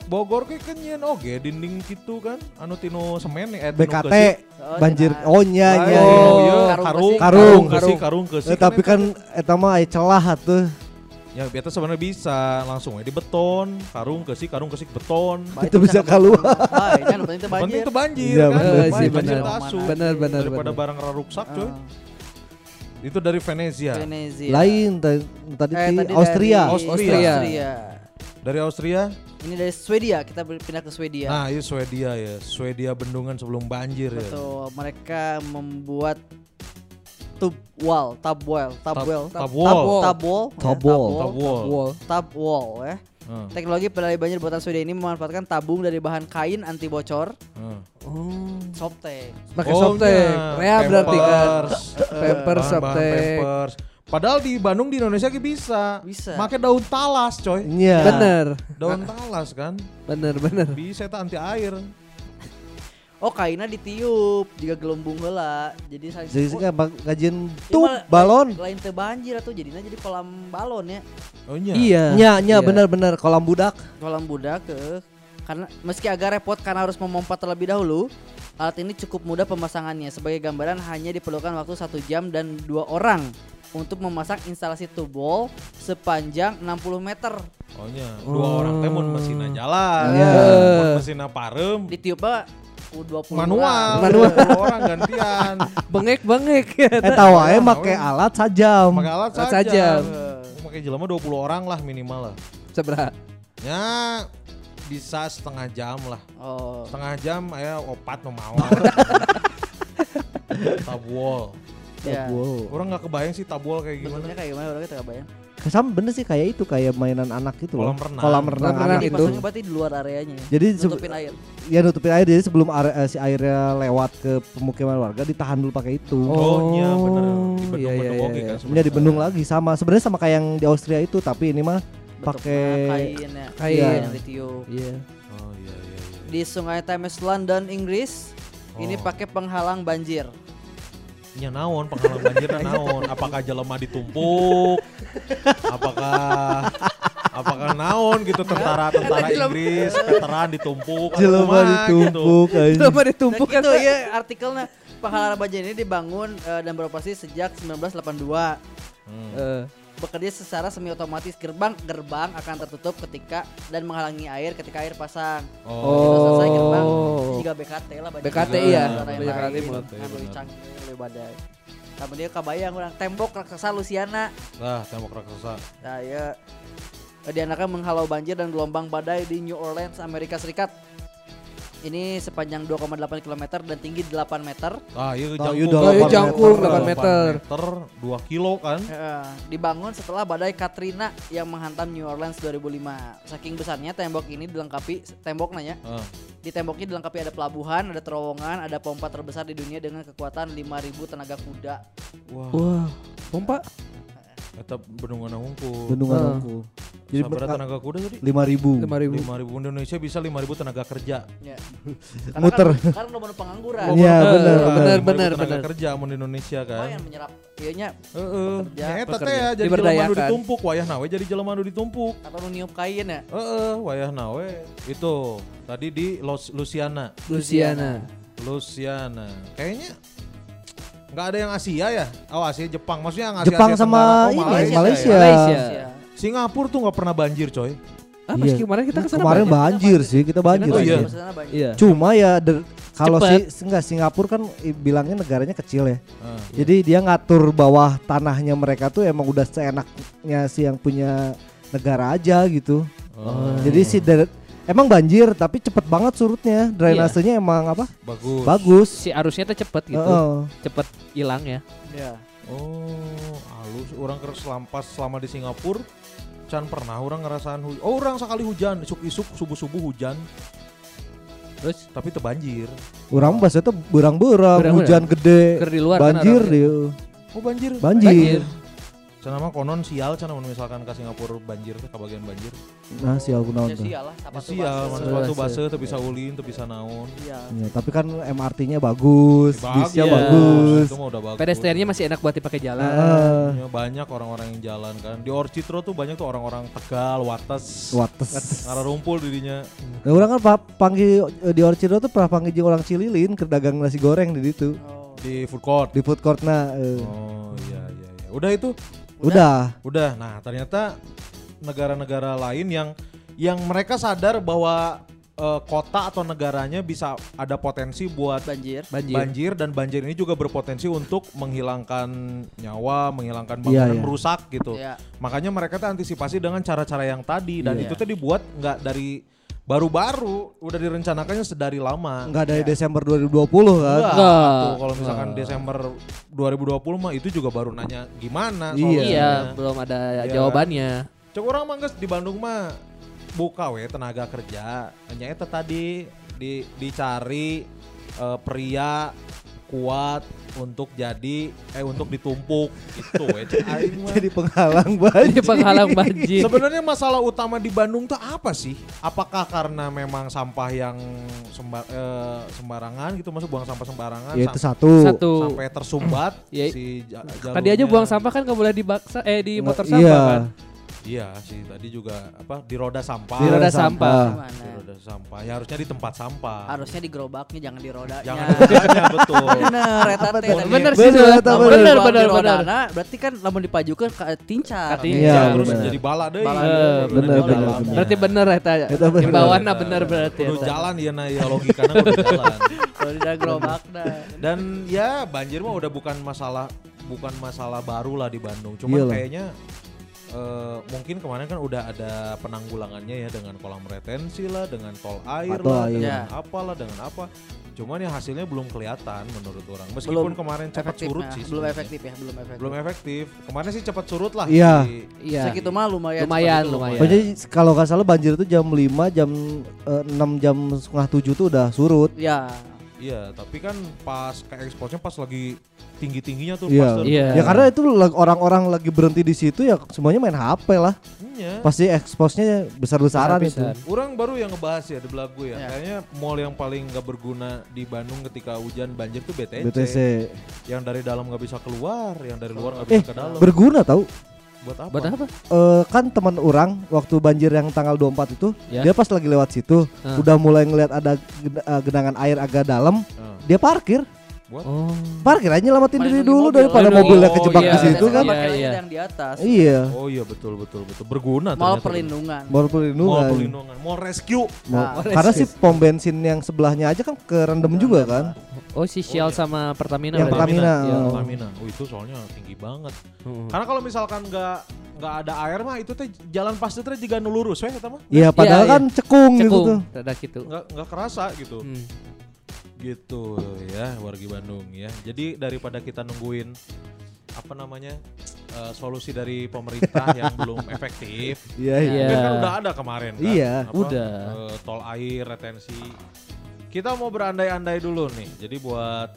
Bogor kayak kenyen oge dinding gitu kan. Anu tinu semen eh, BKT. Oh, banjir. cenah. Oh nya nya. oh, nya. iya, Karung karung, keusi. Karung. karung. Eh, tapi kan eta mah aya celah atuh. ya biasa sebenarnya bisa langsung aja di beton, karung keusi, karung keusi beton. Baik, Itu bisa keluar. Kan penting itu banjir. itu banjir Iya, kan. bener Baik, sih, banjir bener. tasu. Bener bener Daripada bener. barang rusak coy. Ah, Itu dari Venezia. Venezia. Lain ta- tadi Eh, tadi Austria. dari Austria. Austria. Dari Austria. Ini dari Swedia, kita pindah ke Swedia. Nah, itu Swedia ya. Swedia bendungan sebelum banjir ya. Betul, mereka membuat tub wall, tub wall, tub Tab- wall, tab tab wall. wall, tab wall, Tab tab wall. wall, Tab wall. Wall. tab wall ya. Heeh, Teknologi pendali banjir buatan Swedia ini memanfaatkan tabung dari bahan kain anti bocor, heeh. Oh. softtek. Pakai Oh, softtek. nya, Rea berarti kan. Pampers. Bahan-bahan softtek. Padahal di Bandung di Indonesia ki bisa. Bisa. Make daun talas, coy. Iya. Bener. Daun talas kan. Bener bener. Bisa eta anti air. Oh kainnya ditiup jika gelembung heula. Jadi saling Jadi Oh, kan ngajian ini tuh balon. Lain, lain teu banjir atau jadinya jadi kolam balon ya. Oh iya. Iya. Nya nya Iya. bener-bener kolam budak. Kolam budak ke karena meski agak repot karena harus memompa terlebih dahulu, alat ini cukup mudah pemasangannya. Sebagai gambaran hanya diperlukan waktu satu jam dan dua orang untuk memasang instalasi tubol sepanjang 60 meter. Oh iya. Dua orang teh mun mesinna jalan. Iya. Mun mesinna parem. Ditiupnya U20 Manual. orang. Manual. Orang gantian. Bengek bengek. Eta wae make alat sajam. Pakai alat Alat saja. sajam. Pakai jelema 20 orang lah minimal lah. Seberapa? Ya bisa setengah jam lah. Oh. Setengah jam aya opat nu mau. Tabwol. Ya. Wow. Orang nggak kebayang sih tabwol kayak gimana. Bentuknya kayak gimana orang kita bayang. Sama bener sih kayak itu kayak mainan anak gitu loh. Kolam renang. Kolam renang Kolam renang anak itu. berarti di luar areanya. ya? Jadi Nutupin air. ya nutupin air jadi sebelum are- eh, si airnya lewat ke pemukiman warga ditahan dulu pakai itu. Oh, iya bener. Di Oh, bendung iya, iya, bendung oke iya. kan. Ini sebenarnya. dibendung lagi sama sebenarnya sama kayak yang di Austria itu tapi ini mah Pakai- kain ya. Kain. Yang ditiup. Iya. Oh iya iya. iya. Di Sungai Thames London, Inggris, ini Oh. pakai penghalang banjir. Nya naon penghalang banjirnya naon apakah jelema ditumpuk apakah apakah naon gitu tentara tentara Inggris veteran ditumpuk Jelema kumaha ditumpuk aja. Coba ditumpuk Nah, gitu ya artikelnya Pahala Banjir ini dibangun eh, dan beroperasi sejak 1982. Hmm. Eh, Bekerja secara semi otomatis gerbang gerbang akan tertutup ketika dan menghalangi air ketika air pasang. oh, selesai gerbang juga BKT lah. BKT iya, BKT Kan lebih canggih, lebih badai. Tapi dia kebayang orang tembok raksasa Luciana. lah tembok raksasa Nah ya dianakan menghalau banjir dan gelombang badai di New Orleans, Amerika Serikat. Ini sepanjang 2,8 km dan tinggi 8 meter. ah iya Oh, iya, jangkung Oh, iya, 8 jangkung, meter. 8 meter. meter 2 kilo kan Eh, dibangun setelah badai Katrina yang menghantam New Orleans 2005. Saking besarnya tembok ini dilengkapi tembok nanya. Ah. Di temboknya dilengkapi ada pelabuhan, ada terowongan, ada pompa terbesar di dunia dengan kekuatan 5000 tenaga kuda. wah Wah, pompa eta bendungan hungkul Bendungan. Hongku. Jadi mereka tenaga kuda tadi 5000. 5000. 5000 Indonesia bisa 5000 tenaga kerja Ya. Muter. Kan, karena udah pengangguran. Iya, bener, bener, bener bener, tenaga bener. kerja mun di Indonesia kan Lumayan menyerap Heeh. Pekerja. Nya eta teh ya jadi jelema nu ditumpuk wayah nawe jadi jelema nu ditumpuk. atau nu niup kain ya. Heeh, wayah nawe itu tadi di Los Luciana. Luciana. Luciana. Kayaknya nggak ada yang Asia ya? Oh Asia Jepang. Maksudnya yang Asia Jepang Asia sama Tenggara. Oh, ini, Malaysia. Malaysia. ya? Malaysia. Iya. Singapura tuh nggak pernah banjir coy. Ah, Iya. kemarin kita ke sana Kemarin banjir. banjir sih, kita banjir. Oh, iya. Iya. Cuma ya kalau si enggak Singapura kan bilangnya negaranya kecil ya. Ah. Jadi dia ngatur bawah tanahnya mereka tuh emang udah seenaknya si yang punya negara aja gitu. Oh, Jadi si emang banjir tapi cepet banget surutnya. Drainasenya emang apa? bagus. Bagus. Si arusnya tuh cepet gitu. Heeh. Cepet hilang ya. Iya. Oh, halus. Orang ke selampas selama di Singapura can pernah orang ngerasain hujan. Oh, orang sekali hujan, isuk-isuk subuh-subuh hujan, Terus tapi itu banjir. Orang bahasa itu berang-berang, hujan gede, ker di luar kan banjir dia. Oh, banjir. Banjir. Cenah mah konon sial cenah mun misalkan ke Singapura banjir teh kabagian banjir. Nah, sial kunaon Ya tuh. sial lah Ya sepatu sial, sepatu basuh teu bisa ulin, teu bisa naon. Iya. Ya, tapi kan MRT-nya bagus, bisnya Iya. bagus. Itu mah udah bagus. Pedestriannya masih enak buat dipakai jalan. Ya, banyak orang-orang yang jalan kan. Di Orchidro tuh banyak tuh orang-orang Tegal, Wates. Wates. Ngararumpul dirinya. Nah, orang kan pa- panggil eh, di Orchidro tuh pernah panggil jeung orang Cililin ke dagang nasi goreng di situ. Oh. di food court. Di food court nah eh. Oh iya iya iya. Udah itu, udah. udah. Nah, ternyata negara-negara lain yang yang mereka sadar bahwa eh, kota atau negaranya bisa ada potensi buat banjir. Banjir. banjir dan banjir ini juga berpotensi untuk menghilangkan nyawa, menghilangkan Iya, bangunan iya. rusak gitu. Iya. Makanya mereka tuh antisipasi dengan cara-cara yang tadi dan Iya. itu tuh dibuat nggak dari baru-baru, udah direncanakannya sedari lama. Enggak dari Desember 2020 kan. Enggak, kalau misalkan Enggak. Desember 2020 mah itu juga baru nanya gimana Iya. Iya, belum ada Iya. jawabannya. Cek orang mah di Bandung mah buka we tenaga kerja. Hanya itu tadi di dicari eh, pria kuat untuk jadi eh untuk ditumpuk gitu mah. Jadi penghalang Jadi banjir. penghalang banjir. Sebenarnya masalah utama di Bandung tuh apa sih? Apakah karena memang sampah yang semba- eh, sembarangan gitu, maksud buang sampah sembarangan Ya itu sam- satu. Satu. sampai tersumbat Ya, si ja- Tadi aja jalurnya. buang sampah kan nggak boleh di baksa eh di motor sampah iya. kan. Iya sih tadi juga apa di roda sampah. Di roda sampah. Gimana? Di roda sampah. Ya harusnya di tempat sampah. Harusnya di gerobaknya jangan di rodanya. Jangan di rodanya betul. Bener, eta Apa teh. tuh? tadi. Bener sih. Lamun bener. Bener bener rodana, berarti kan lamun dipajukeun ka tincat. Ka tincat. Iya, terus bener. jadi bala deui. Bala Eh, bener, deui. bener, Dalamnya. bener. Berarti bener eta. Eta bener. Himbauanna bener berarti. Kudu eta. jalan ya nah ya logikanya kudu jalan. Kalau di gerobakna. Dan ya banjir mah udah bukan masalah bukan masalah baru lah di Bandung. Cuman kayaknya eh, mungkin kemarin kan udah ada penanggulangannya ya dengan kolam retensi lah, dengan tol air Atau lah, air. dengan Ya. apalah, dengan apa. Cuman ya hasilnya belum kelihatan menurut orang. Meskipun Belum kemarin cepat Efektif surut nah, sih. belum sebenarnya. efektif ya, belum efektif. Belum efektif. Kemarin sih cepat surut lah. Iya. Iya. Segitu mah lumayan. Lumayan, itu. lumayan. Pokoknya kalau nggak salah banjir itu jam 5, jam eh, 6, jam setengah 7 tuh udah surut. Ya. Iya, tapi kan pas ke exposnya pas lagi tinggi-tingginya tuh Iya. pas tuh- Iya. Ya karena itu orang-orang lagi berhenti di situ ya semuanya main HP lah. Iya. Pasti exposnya besar-besaran itu. Orang baru yang ngebahas ya di belagu ya. Ya. Kayaknya mall yang paling nggak berguna di Bandung ketika hujan banjir tuh BTC. BTC. Yang dari dalam nggak bisa keluar, yang dari luar nggak Eh, bisa ke dalam. berguna tahu. Buat apa? Buat apa? Eh, kan teman orang waktu banjir yang tanggal 24 itu Ya. dia pas lagi lewat situ Ah. udah mulai ngeliat ada gen- eh, genangan air agak dalam Nah, dia parkir Oh. parkir aja nyelamatin diri dulu mobil. daripada Oh, mobilnya oh, kejebak iya. di situ Iya, kan iya. Parkirannya yang di atas. iya oh iya betul betul betul berguna Mall ternyata. perlindungan. baru Mall perlindungan perlindungan, mall rescue. Mau- Nah. karena si pom bensin yang sebelahnya aja kan kerendam juga kan Oh si Shell iya. sama Pertamina. Yang? Pertamina, Iya. oh. Pertamina. Oh itu soalnya tinggi banget. Heeh. Karena kalau misalkan nggak nggak ada air mah itu teh jalan pasti teh juga nu lurus weh eta mah. iya padahal iya. kan cekung, gitu Cekung. tuh Rada gitu. Nggak nggak kerasa gitu. Hmm. Gitu ya wargi Bandung ya. Jadi daripada kita nungguin apa namanya eh, solusi dari pemerintah yang belum efektif. iya iya Iya. Mungkin kan udah ada kemarin kan. Iya, apa, udah. eh, tol air retensi. Kita mau berandai-andai dulu nih. Jadi buat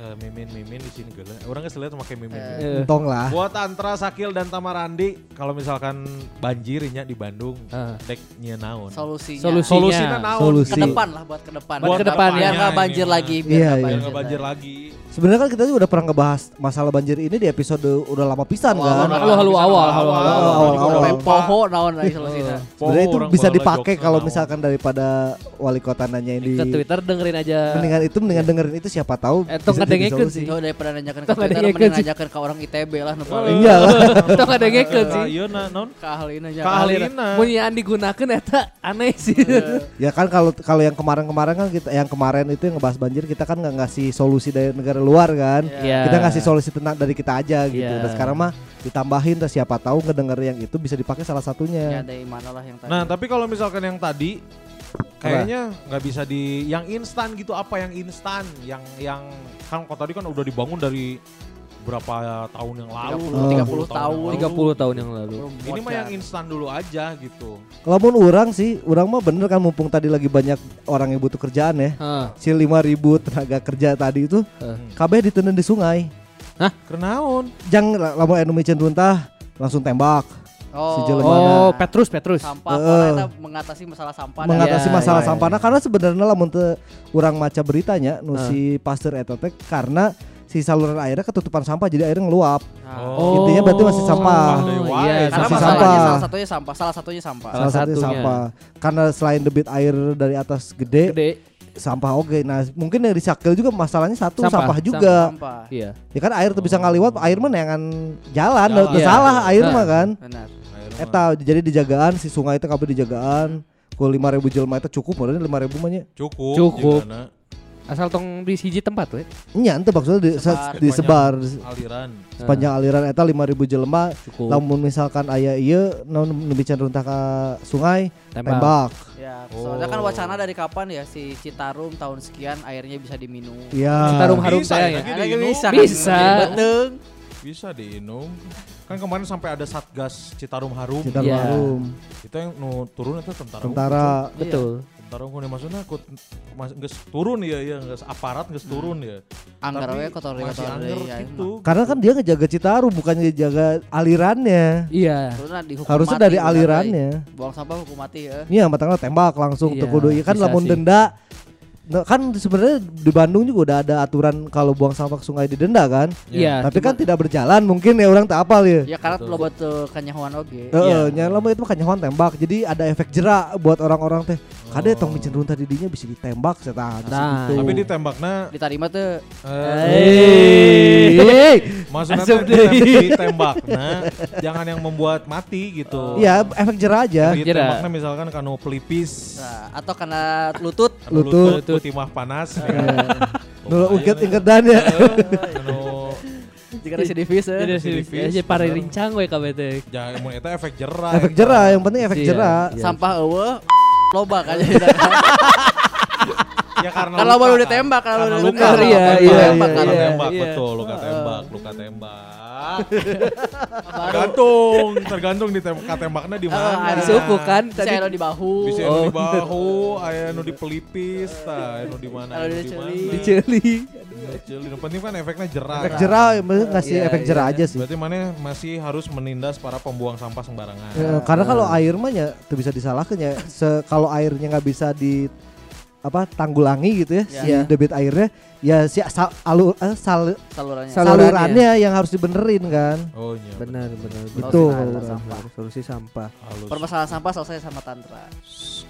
eh, mimin-mimin di sini gila. Orang nggak lihat pakai mimin. Eh. entong lah Buat Antra, Sakil dan Tamarandi, kalau misalkan banjirnya di Bandung, Ah. dek naon. Solusinya. Solusi. Solusinya naon. Solusi. Ke depan lah buat ke depan. Buat ke depan, Biar ya. nggak banjir Ini lagi. Iya, Biar nggak iya. Biar nggak banjir lagi. sebenarnya kan kita juga udah pernah ngebahas masalah banjir ini di episode udah lama pisan Awal-awal. kan Halo, halo, awal, halo, halo. Awal-awal. Sampai poho naon lagi solusinya. sebenarnya itu bisa dipakai kalau misalkan daripada wali kota nanyain di Ke Twitter dengerin aja. mendingan itu mendingan dengerin itu siapa tahu Eh, jadi ngedengekeun solusi. sih. Jauh daripada nanyakan ke ada Twitter, yang mending sih. nanyakan ke orang ITB lah nu Oh, paling. iya lah Tong ada ngekeun sih. Iya nah, naon. Keahlian aja. Keahlian. Mun digunakan eta aneh sih. ya kan kalau kalau yang kemarin-kemarin kan kita yang kemarin itu yang ngebahas banjir kita kan nggak ngasih solusi dari negara luar kan Iya. kita ngasih solusi tentang dari kita aja gitu Iya. dan sekarang mah ditambahin terus siapa tahu ngedenger yang itu bisa dipakai salah Ya satunya dari mana lah yang tadi. Nah, tapi kalau misalkan yang tadi kayaknya nggak bisa di yang instan gitu apa yang instan yang yang kan kota tadi kan udah dibangun dari berapa tahun yang lalu 30 tahun. yang 30 tahun yang lalu. Ini mah yang instan dulu aja gitu Lamun orang sih, orang mah bener kan mumpung tadi lagi banyak orang yang butuh kerjaan ya. Heeh. Si 5000 tenaga kerja tadi itu Eh. kabeh ditenen di sungai. kenaon Jang la- lamun anu micen runtah langsung tembak. Oh, si jelema Oh, Petrus, Petrus. sampah. Kita mengatasi masalah sampah. mengatasi Iya, masalah iya, sampahna karena sebenarnya lamun teu urang maca beritanya nu Eh. si pasteur eta teh karena si saluran airnya ketutupan sampah jadi airnya ngeluap. Nah, Oh. Intinya berarti masih sampah. Sampah wae. Iya, Karena masih masalahnya sampah. salah satunya sampah, salah satunya sampah. Salah Salah satunya satunya. sampah. Karena selain debit air dari atas gede, Gede. sampah oke. Nah, mungkin dari sakil juga masalahnya satu Sampah, sampah, juga. Sampah. Iya. Ya kan air tuh bisa ngaliwat, air mah neangan jalan, Jalan. udah Iya. salah air Nah. mah kan. Benar. Eta jadi dijagaan si sungai itu kabeh dijagaan. Ku 5000 jelema itu cukup modalnya 5000 mah nya. cukup Cukup. jigana. Asal tong di hiji tempat we. Nya ente maksudnya di, Sebar. disebar aliran sepanjang aliran eta 5000 jelema. Cukup. Lamun misalkan aya ieu naon nu bican runtah ka sungai, Tembak. tembak. Ya, soalnya kan Oh. wacana dari kapan ya si Citarum tahun sekian airnya bisa diminum. Iya. Citarum harum Bisa saya ya, ya. Ada diinum. bisa. Bisa. Bisa diinum kan kemarin sampai ada satgas Citarum Harum Citarum Iya. harum. itu yang nu turun itu tentara Tentara Betul. tentara hukum maksudnya aku mas geus turun ya ya geus aparat geus turun ya Anggar we kotor anggar ya. gitu Karena kan dia ngejaga Citarum bukan ngejaga alirannya. Iya. Harusnya mati, dari alirannya. Buang sampah hukum mati ya. Iya, matangnya tembak langsung Iya, teu kudu. Ya kan lamun denda Nah, kan sebenarnya di Bandung juga udah ada aturan kalau buang sampah ke sungai didenda kan. Iya. Tapi kan tidak berjalan mungkin ya orang tak apal ya. Ya karena lo betul kanyahoan oge. Heeh, nya lama itu mah kanyahoan tembak. Jadi ada efek jerak buat orang-orang teh. Kade tong micen runtah didinya bisa ditembak saya Nah, gitu. tapi ditembakna Ditarima tuh eh, Hei. maksudnya Asup teh ditem- ditembakna jangan yang membuat mati gitu Iya, efek jerak aja. Ditembakna misalkan kanu pelipis nah, atau karena lutut Lutut. lutut timah panas Dulu ungket-ungketan ya. anu jika residivis ya. Jadi Residivis, jadi pare bener. rincang we kabeh teh. jangan mun eta efek jerak efek jerak, yang penting efek Iya, jerak. iya. Sampah eueuh loba kan ya karena Kalau luka baru kan. ditembak, kalau Karena luka luka, iya, iya, tembak iya, iya, tembak iya. betul luka tembak luka tembak tergantung, tergantung di tem tembaknya di Ah, mana. ada. Suku kan Bisa di bahu. Bisa Oh. anu di bahu, aya anu di pelipis, tah anu di mana? Anu di di celi. Diceli. Yang penting kan efeknya jerah. Efek jerah ngasih Iya, efek iya, jerah iya. aja sih. Berarti mana masih harus menindas para pembuang sampah sembarangan. Ya, karena kalau air mah ya tuh bisa disalahkan ya. Se kalau airnya nggak bisa di apa tanggulangi gitu ya, Ya. si Ya. debit airnya ya si sal, alur, eh, sal- Salurannya. Sal- salurannya yang harus dibenerin kan. Oh iya. Benar, benar. Betul. Solusi Sampah. Solusi sampah. Permasalahan sampah selesai sama tantra.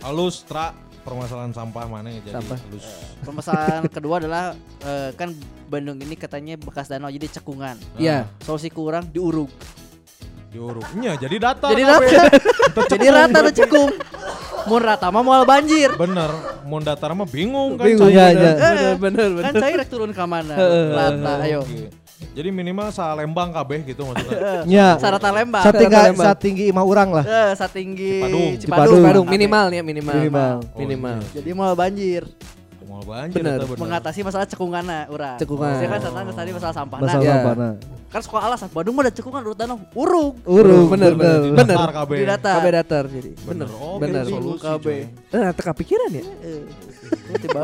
halus tra permasalahan sampah mana ya jadi Sampah. halus. Permasalahan kedua adalah eh, kan Bandung ini katanya bekas danau jadi cekungan. Iya. Solusi kurang diuruk. Diuruknya jadi datar. Jadi rata. Teu jadi rata tuh cekung. Mun rata mah moal banjir. Bener, mau datar mah bingung kan. Bingung, ya, ya. Benar, benar, Kan benar. cair turun ke mana? Rata, ayo. Jadi minimal salembang kabeh gitu maksudnya. Ya. Sarata lembang. Saat tinggi Lembang. saat tinggi imah orang lah. Eh, satinggi Cipadung. Cipadung. Badung minimal ya minimal. Minimal. Minimal. Oh, Jadi moal banjir. Mau banjir Bener. bener. Mengatasi masalah cekunganna urang. Cekungan. Saya kan tadi tadi masalah sampah. Masalah Ya. apa nah. Kan sekolah alasan Bandung mah ada cekungan urut danau. Uruk. Urung Bener, bener. Di Bener. Di datar. Kabeh datar jadi. Bener. Bener. Bener. solusi, kabeh. coy. Eh, teka pikiran ya? Tiba.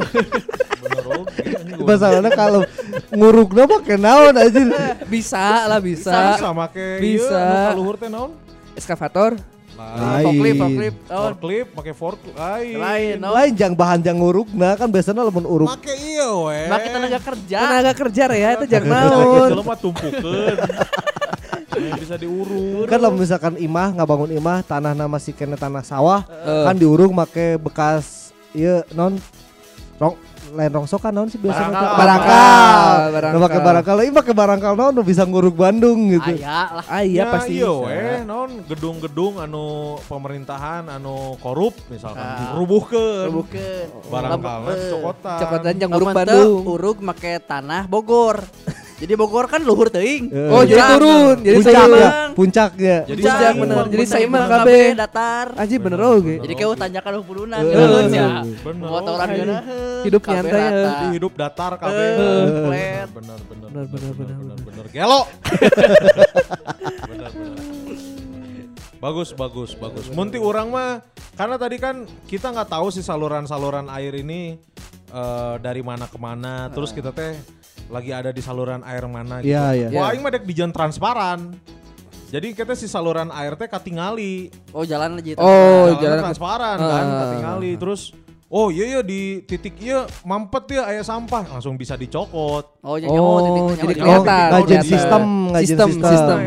Masalahnya kalau nguruknya pakai naon aja. Bisa lah bisa. Bisa make Bisa. ieu anu kaluhur teh naon? Eskavator. Lain. forklift, forklift. Oh, Forklift make fork lain. lain. Oh, Lain jang bahan jang ngurukna kan biasanya lamun uruk. Make iya we. Make tenaga kerja. Tenaga kerja ya itu Tenaga naon. jelema tumpukeun. Bisa diurut. Kan lamun misalkan imah nggak bangun imah tanah nama si kene tanah sawah Eh. kan diuruk make bekas iya non rong lain rongsok kan naon sih biasanya Barangkal. Barangkal, Nah, barangkal. pakai barangkal ini pakai barangkal naon nu bisa nguruk Bandung gitu. Aya lah. Ah iya Ya, pasti. iya we non gedung-gedung anu pemerintahan anu korup misalkan Ah. rubuhkeun Bukan. barangkal Eh, cokotan Cokotan yang uruk Lamun teu, Bandung. Uruk make tanah Bogor. Jadi Bogor kan luhur teuing. Eh. Oh jadi Puncak. turun, jadi puncaknya, seimbang. puncaknya. Jadi Puncak bener. Jadi seimbang bener. kabeh. datar. Anjir bener oge. Jadi kayak tanjakan hupulunan Eh, geus ya. orang Oh, geuna Hidup nyantai ya. Jadi hidup datar kabeh. Eh, bener flat. bener bener Bener, bener, bener, bener bener gelo. bener bener. Bagus bagus bagus. Munti orang mah karena tadi kan kita nggak tahu sih saluran-saluran air ini eh, dari mana ke mana. Terus kita teh lagi ada di saluran air mana gitu. Iya, iya. Wah, Iya. aing mah dek di jalan transparan. Jadi kita si saluran air teh katingali. Oh jalan aja. Oh, Jalannya jalan transparan Ah. kan, katingali. Terus oh iya iya di titik iya mampet ya aya sampah langsung bisa dicokot. Oh jadi Oh, titik jadi kelihatan. Kelihatan. sistem, ngajin Sistem, sistem.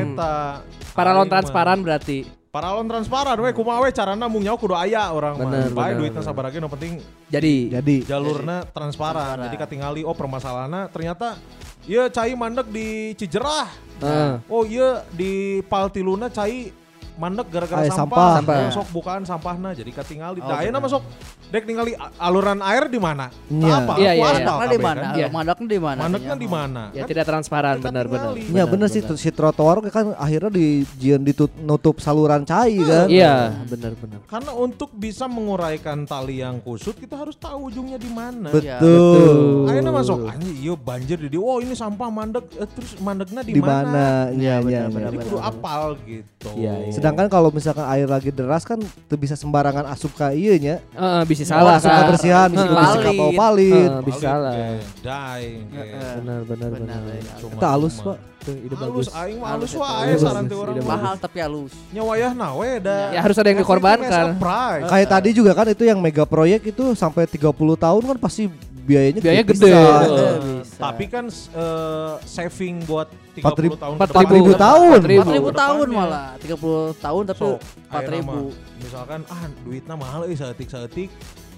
mah. transparan berarti. Paralon transparan we kumaha we carana mung nyawa kudu aya orang mah. Bener, Bae bener, duitna sabaraha ge nu penting Jadi. Jadi jalurna transparan. Transparan. Jadi katingali oh permasalahanna ternyata ieu cai mandek di Cijerah. Heeh. Oh iya di Paltiluna cai mandek gara-gara Aya sampah. sampah. Nah, Sok bukaan sampahna jadi. Oh, Da ayeuna bener. mah sok dek ningali aluran air di mana? Iya. Tah apa? Iya, iya, iya. di mana? kan. Iya. Mandaknya di mana? Mandeknya di mana? Ya Kan tidak transparan Kan benar-benar. Ya bener sih si trotoar kan akhirnya di jian ditutup saluran cai kan. Iya, benar-benar. Karena untuk bisa menguraikan tali yang kusut kita harus tahu ujungnya di mana. Iya. Betul. Ayeuna masuk anjing iya banjir di oh ini sampah mandek eh, terus mandeknya di, Di mana? Iya, iya, benar, Jadi iya. kudu apal gitu. Iya, iya. Sedangkan kalau misalkan air lagi deras kan tuh bisa sembarangan asup ke ieu nya. Heeh, bisa Oh, salah Asup kan. kebersihan, Heeh. bisa bisa Palit. kapal palit. Heeh, bisa salah. Dai. Heeh. Benar, benar, Benar, iya. Kita halus, Pak. Tuh, ide Halus aing mah Halus wae Halus, saran teh mah. Mahal tapi halus. Nya wayahna we da. Ya harus ada yang dikorbankan. Surprise. Kayak tadi juga kan itu yang mega proyek itu sampai 30 tahun kan pasti biayanya tipis gede. kan. Eh, bisa. Tapi kan eh, saving buat 30 Empat ribu- tahun empat ke depan. ribu tahun. 4000 4000 tahun malah. 30 tahun tapi 4000 ayeuna mah, misalkan ah duitnya mahal euy saeutik-saeutik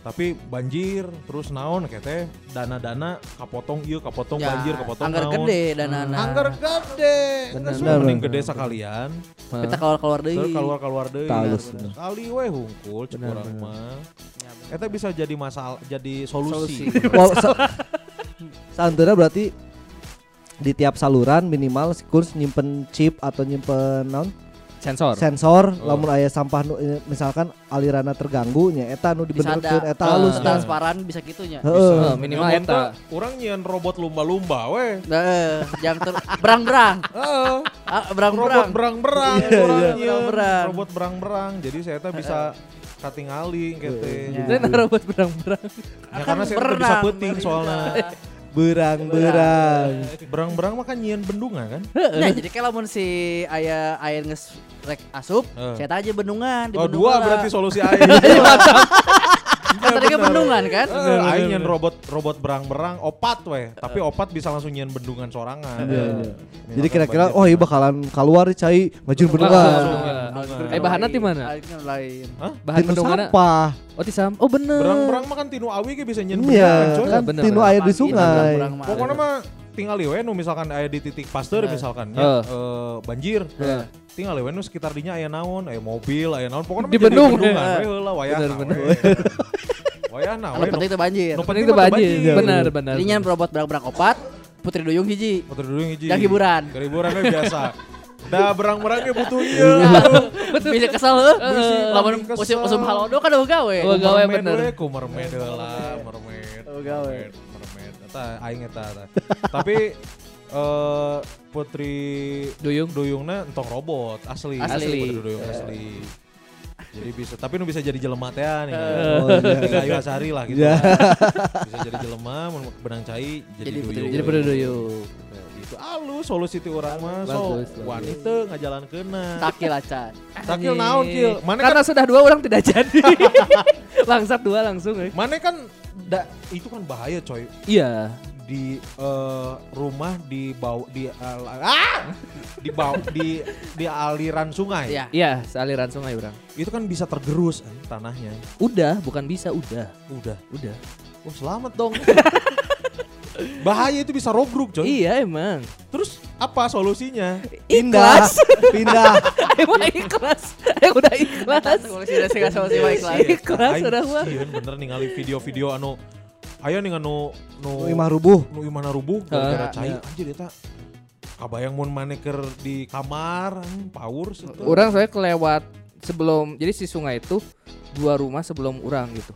tapi banjir terus naon teh dana-dana kapotong ieu kapotong banjir kapotong anggar naon. gede dan anak anggar gede. Bener, bener, mending bener. gede sekalian. Kita keluar keluar deh terus keluar-keluar deui Talus, kali we hungkul cek Bener, urang bener. mah. Eta bisa jadi masalah jadi solusi, sa- Seandainya berarti di tiap saluran minimal si kurs nyimpen chip atau nyimpen non Sensor. sensor Oh. lamun aya sampah nu, eh, misalkan alirana terganggu nya eta nu dibenerkeun eta halus Ah. transparan bisa gitunya Heeh. Eh, minimal Nyamun eta. teh, Orang nyian robot lumba-lumba weh. Nah, eh, yang berang-berang Heeh. ah, robot berang-berang berang-berang Iya, iya. Berang-berang. robot berang-berang jadi saya teh bisa katingali Iya. Dan robot berang-berang. ya karena saya bisa peting soalnya berang-berang. Berang-berang mah kan nyian bendungan kan? Nah jadi kalau mun si aya air nges rek asup Eh. saya aja bendungan di oh bendungan dua lah. berarti solusi air. Kan tadi kan bendungan kan? Eh, aing nyian robot robot berang-berang opat weh. Tapi opat bisa langsung nyian bendungan sorangan. Iya, iya. Misalkan jadi kira-kira oh iya bakalan keluar cai Langsung, bendungan. bendungan. Eh, bahannya di mana? Airnya lain. Bahan Tinu bendungannya. sampah. Oh, di sam. Oh, bener. berang-berang mah kan tinu awi ge bisa nyian iya bendungan coy. kan Bener, tinu air di sungai. Pokoknya mah tinggal di Wenu misalkan aya di titik pasteur yeah. misalkan ya, uh. uh, banjir uh. tinggal liwen sekitar dinya ayah naon ayah mobil ayah naon pokoknya di bendung kan lah wayah wayah naon anu penting itu banjir anu penting itu banjir iya, benar benar dinya robot berak-berak opat Putri Duyung hiji Putri Duyung hiji yang hiburan hiburan biasa Nah, berang-berangnya butuh iya. Betul. Bisa kesel heuh. Lamun musim musim halodo kan gawe. Gawe bener. Kumermed lah, mermed. Gawe. Eta aing eta. Tapi eh Putri Duyung. Duyungna entong robot asli. Asli. Putri Duyung asli. Jadi bisa, tapi nu bisa jadi jelema teh nih. Oh, iya. Tiga Ayu Asari lah gitu. Iya. Bisa jadi jelema, mun benang cai jadi, Jadi Putri duyung. Jadi pada duyung. Gitu. Alus solusi ti urang mah so wanita ngajalankeunna. takil acan Takil naon kieu? Mana kan Karena sudah dua orang tidak jadi. Langsat dua langsung. eh. mana kan da, itu kan bahaya coy. Iya. di eh, rumah di bau di al- ah di bau di di aliran sungai Iya. Iya, sealiran sungai orang. itu kan bisa tergerus eh, tanahnya Udah, bukan bisa, udah. udah Udah. oh selamat dong bahaya itu bisa rogruk coy Iya emang. terus apa solusinya pindah pindah Emang ikhlas. Eh udah ikhlas. solusi udah sih solusi Ikhlas Aing udah mah. sieun bener ningali video-video anu aya nih anu nu imah rubuh nu imana rubuh gara-gara Ah, cai iya. anjir eta kabayang mun maneker di kamar power situ Orang saya kelewat sebelum jadi si sungai itu dua rumah sebelum orang gitu.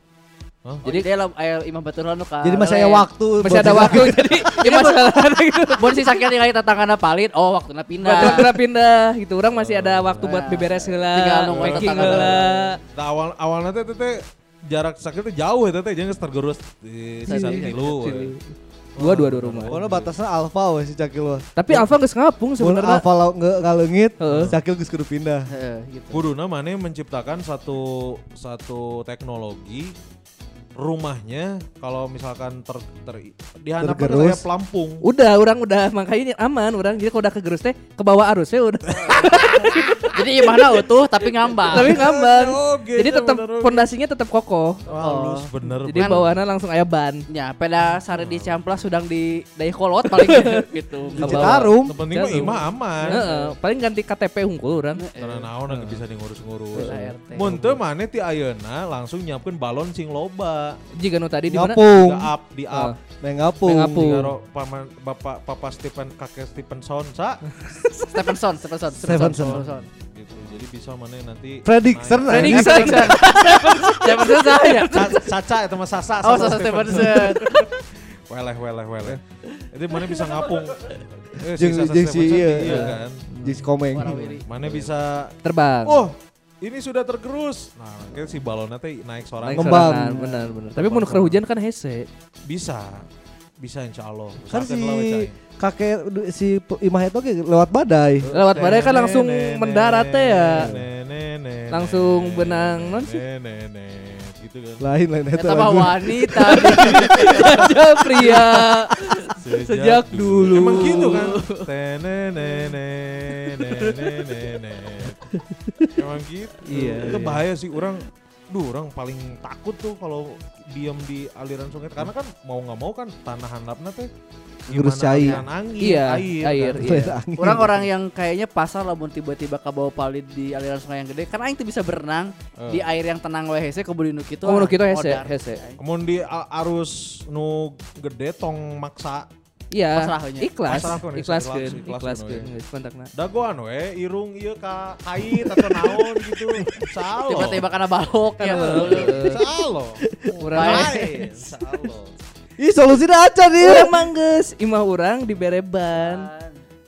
Jadi dia lah aya imah baturan nu ka jadi masih ada waktu Masih ada waktu jadi ini masalah gitu. mun si sakit ningali tatanganna palit oh waktuna pindah Waktu kita pindah gitu. Orang masih ada waktu buat Nah. beberes Tinggal heula, nunggu packing heula. Nah, awal awalnya teh jarak sakit teh jauh ya teh jangan tergerus di sisa kilo. Dua dua dua rumah. Pokoknya batasnya alfa weh si Cakil weh. Tapi Alfa geus ngapung sebenarnya. alfa lo nge ngalengit. Cakil geus kudu pindah. Heeh, gitu Kuduna mana menciptakan satu satu teknologi rumahnya kalau misalkan ter, ter dihandapkan Tergerus. kayak pelampung. Udah, orang udah makanya ini aman orang. Jadi kalau udah kegerus teh ke bawah arusnya udah. jadi imahna utuh tapi ngambang Tapi ngambang. Oke, Jadi tetap pondasinya tetap kokoh. halus bener. Jadi bener. bawahnya langsung aya ban. ya peda sare di camplas sedang di dai kolot paling gitu Di Ke bawah. Citarum. Yang penting mah imah aman. Heeh, paling ganti KTP unggul orang. Karena naon yang bisa diurus-ngurus. ART. Mun teu maneh ti ayeuna langsung nyiapkeun balon sing loba. Jika nu tadi di mana? Ngapung, Di up, di up. mengapung. Mengapung. Jika ro- paman bapak papa Stephen kakek Stephenson sa Stephenson Stephenson Stephenson. Stephenson gitu. Jadi bisa mana nanti Prediction naik. lah. Prediction. Stephenson saya Sa- Saca itu mah Sasa. oh Sasa Sasa Stephenson Weleh weleh weleh. Jadi mana bisa ngapung. Eh, jeung si iya. iya kan. Jis komeng. Mana bisa Terbang. Oh, ini sudah tergerus. Nah, kayak si balonnya teh naik sorangan. Naik ngembang. sorangan, benar benar. Tapi mun keur hujan kan hese. Bisa. Bisa insya Allah. Kan Usahakan si kakek si imah itu ge lewat badai. Lewat badai kan langsung mendarat teh ya. Langsung benang, non sih? gitu kan. Lain lain eta Eta wanita Saja pria. Sejak dulu. Emang gitu kan. Tenenenenenenenen. Emang gitu. Iya, Itu iya. bahaya sih orang. Duh, orang paling takut tuh kalau diam di aliran sungai karena kan mau nggak mau kan tanah handapnya teh Gerus gimana cai. aliran angin, Iya, air, air, kan. iya. Orang-orang yang kayaknya pasar lamun tiba-tiba ke bawah palit di aliran sungai yang gede kan aing tuh bisa berenang Eh. di air yang tenang we hese kemudian nu kitu Oh, nu kitu hese, hese. Kemudian di arus nu gede tong maksa Iya, ikhlas, ikhlas ikhlas, kan, ikhlas ikhlas kan, kan, geus kontakna. Dagoan we irung ieu ka kait atau naon gitu. Salo. Tiba-tiba karena balok ya. Karena balok. Salo. Urang. Salo. Ih solusinya aja nih. urang manggeus, imah urang di bereban.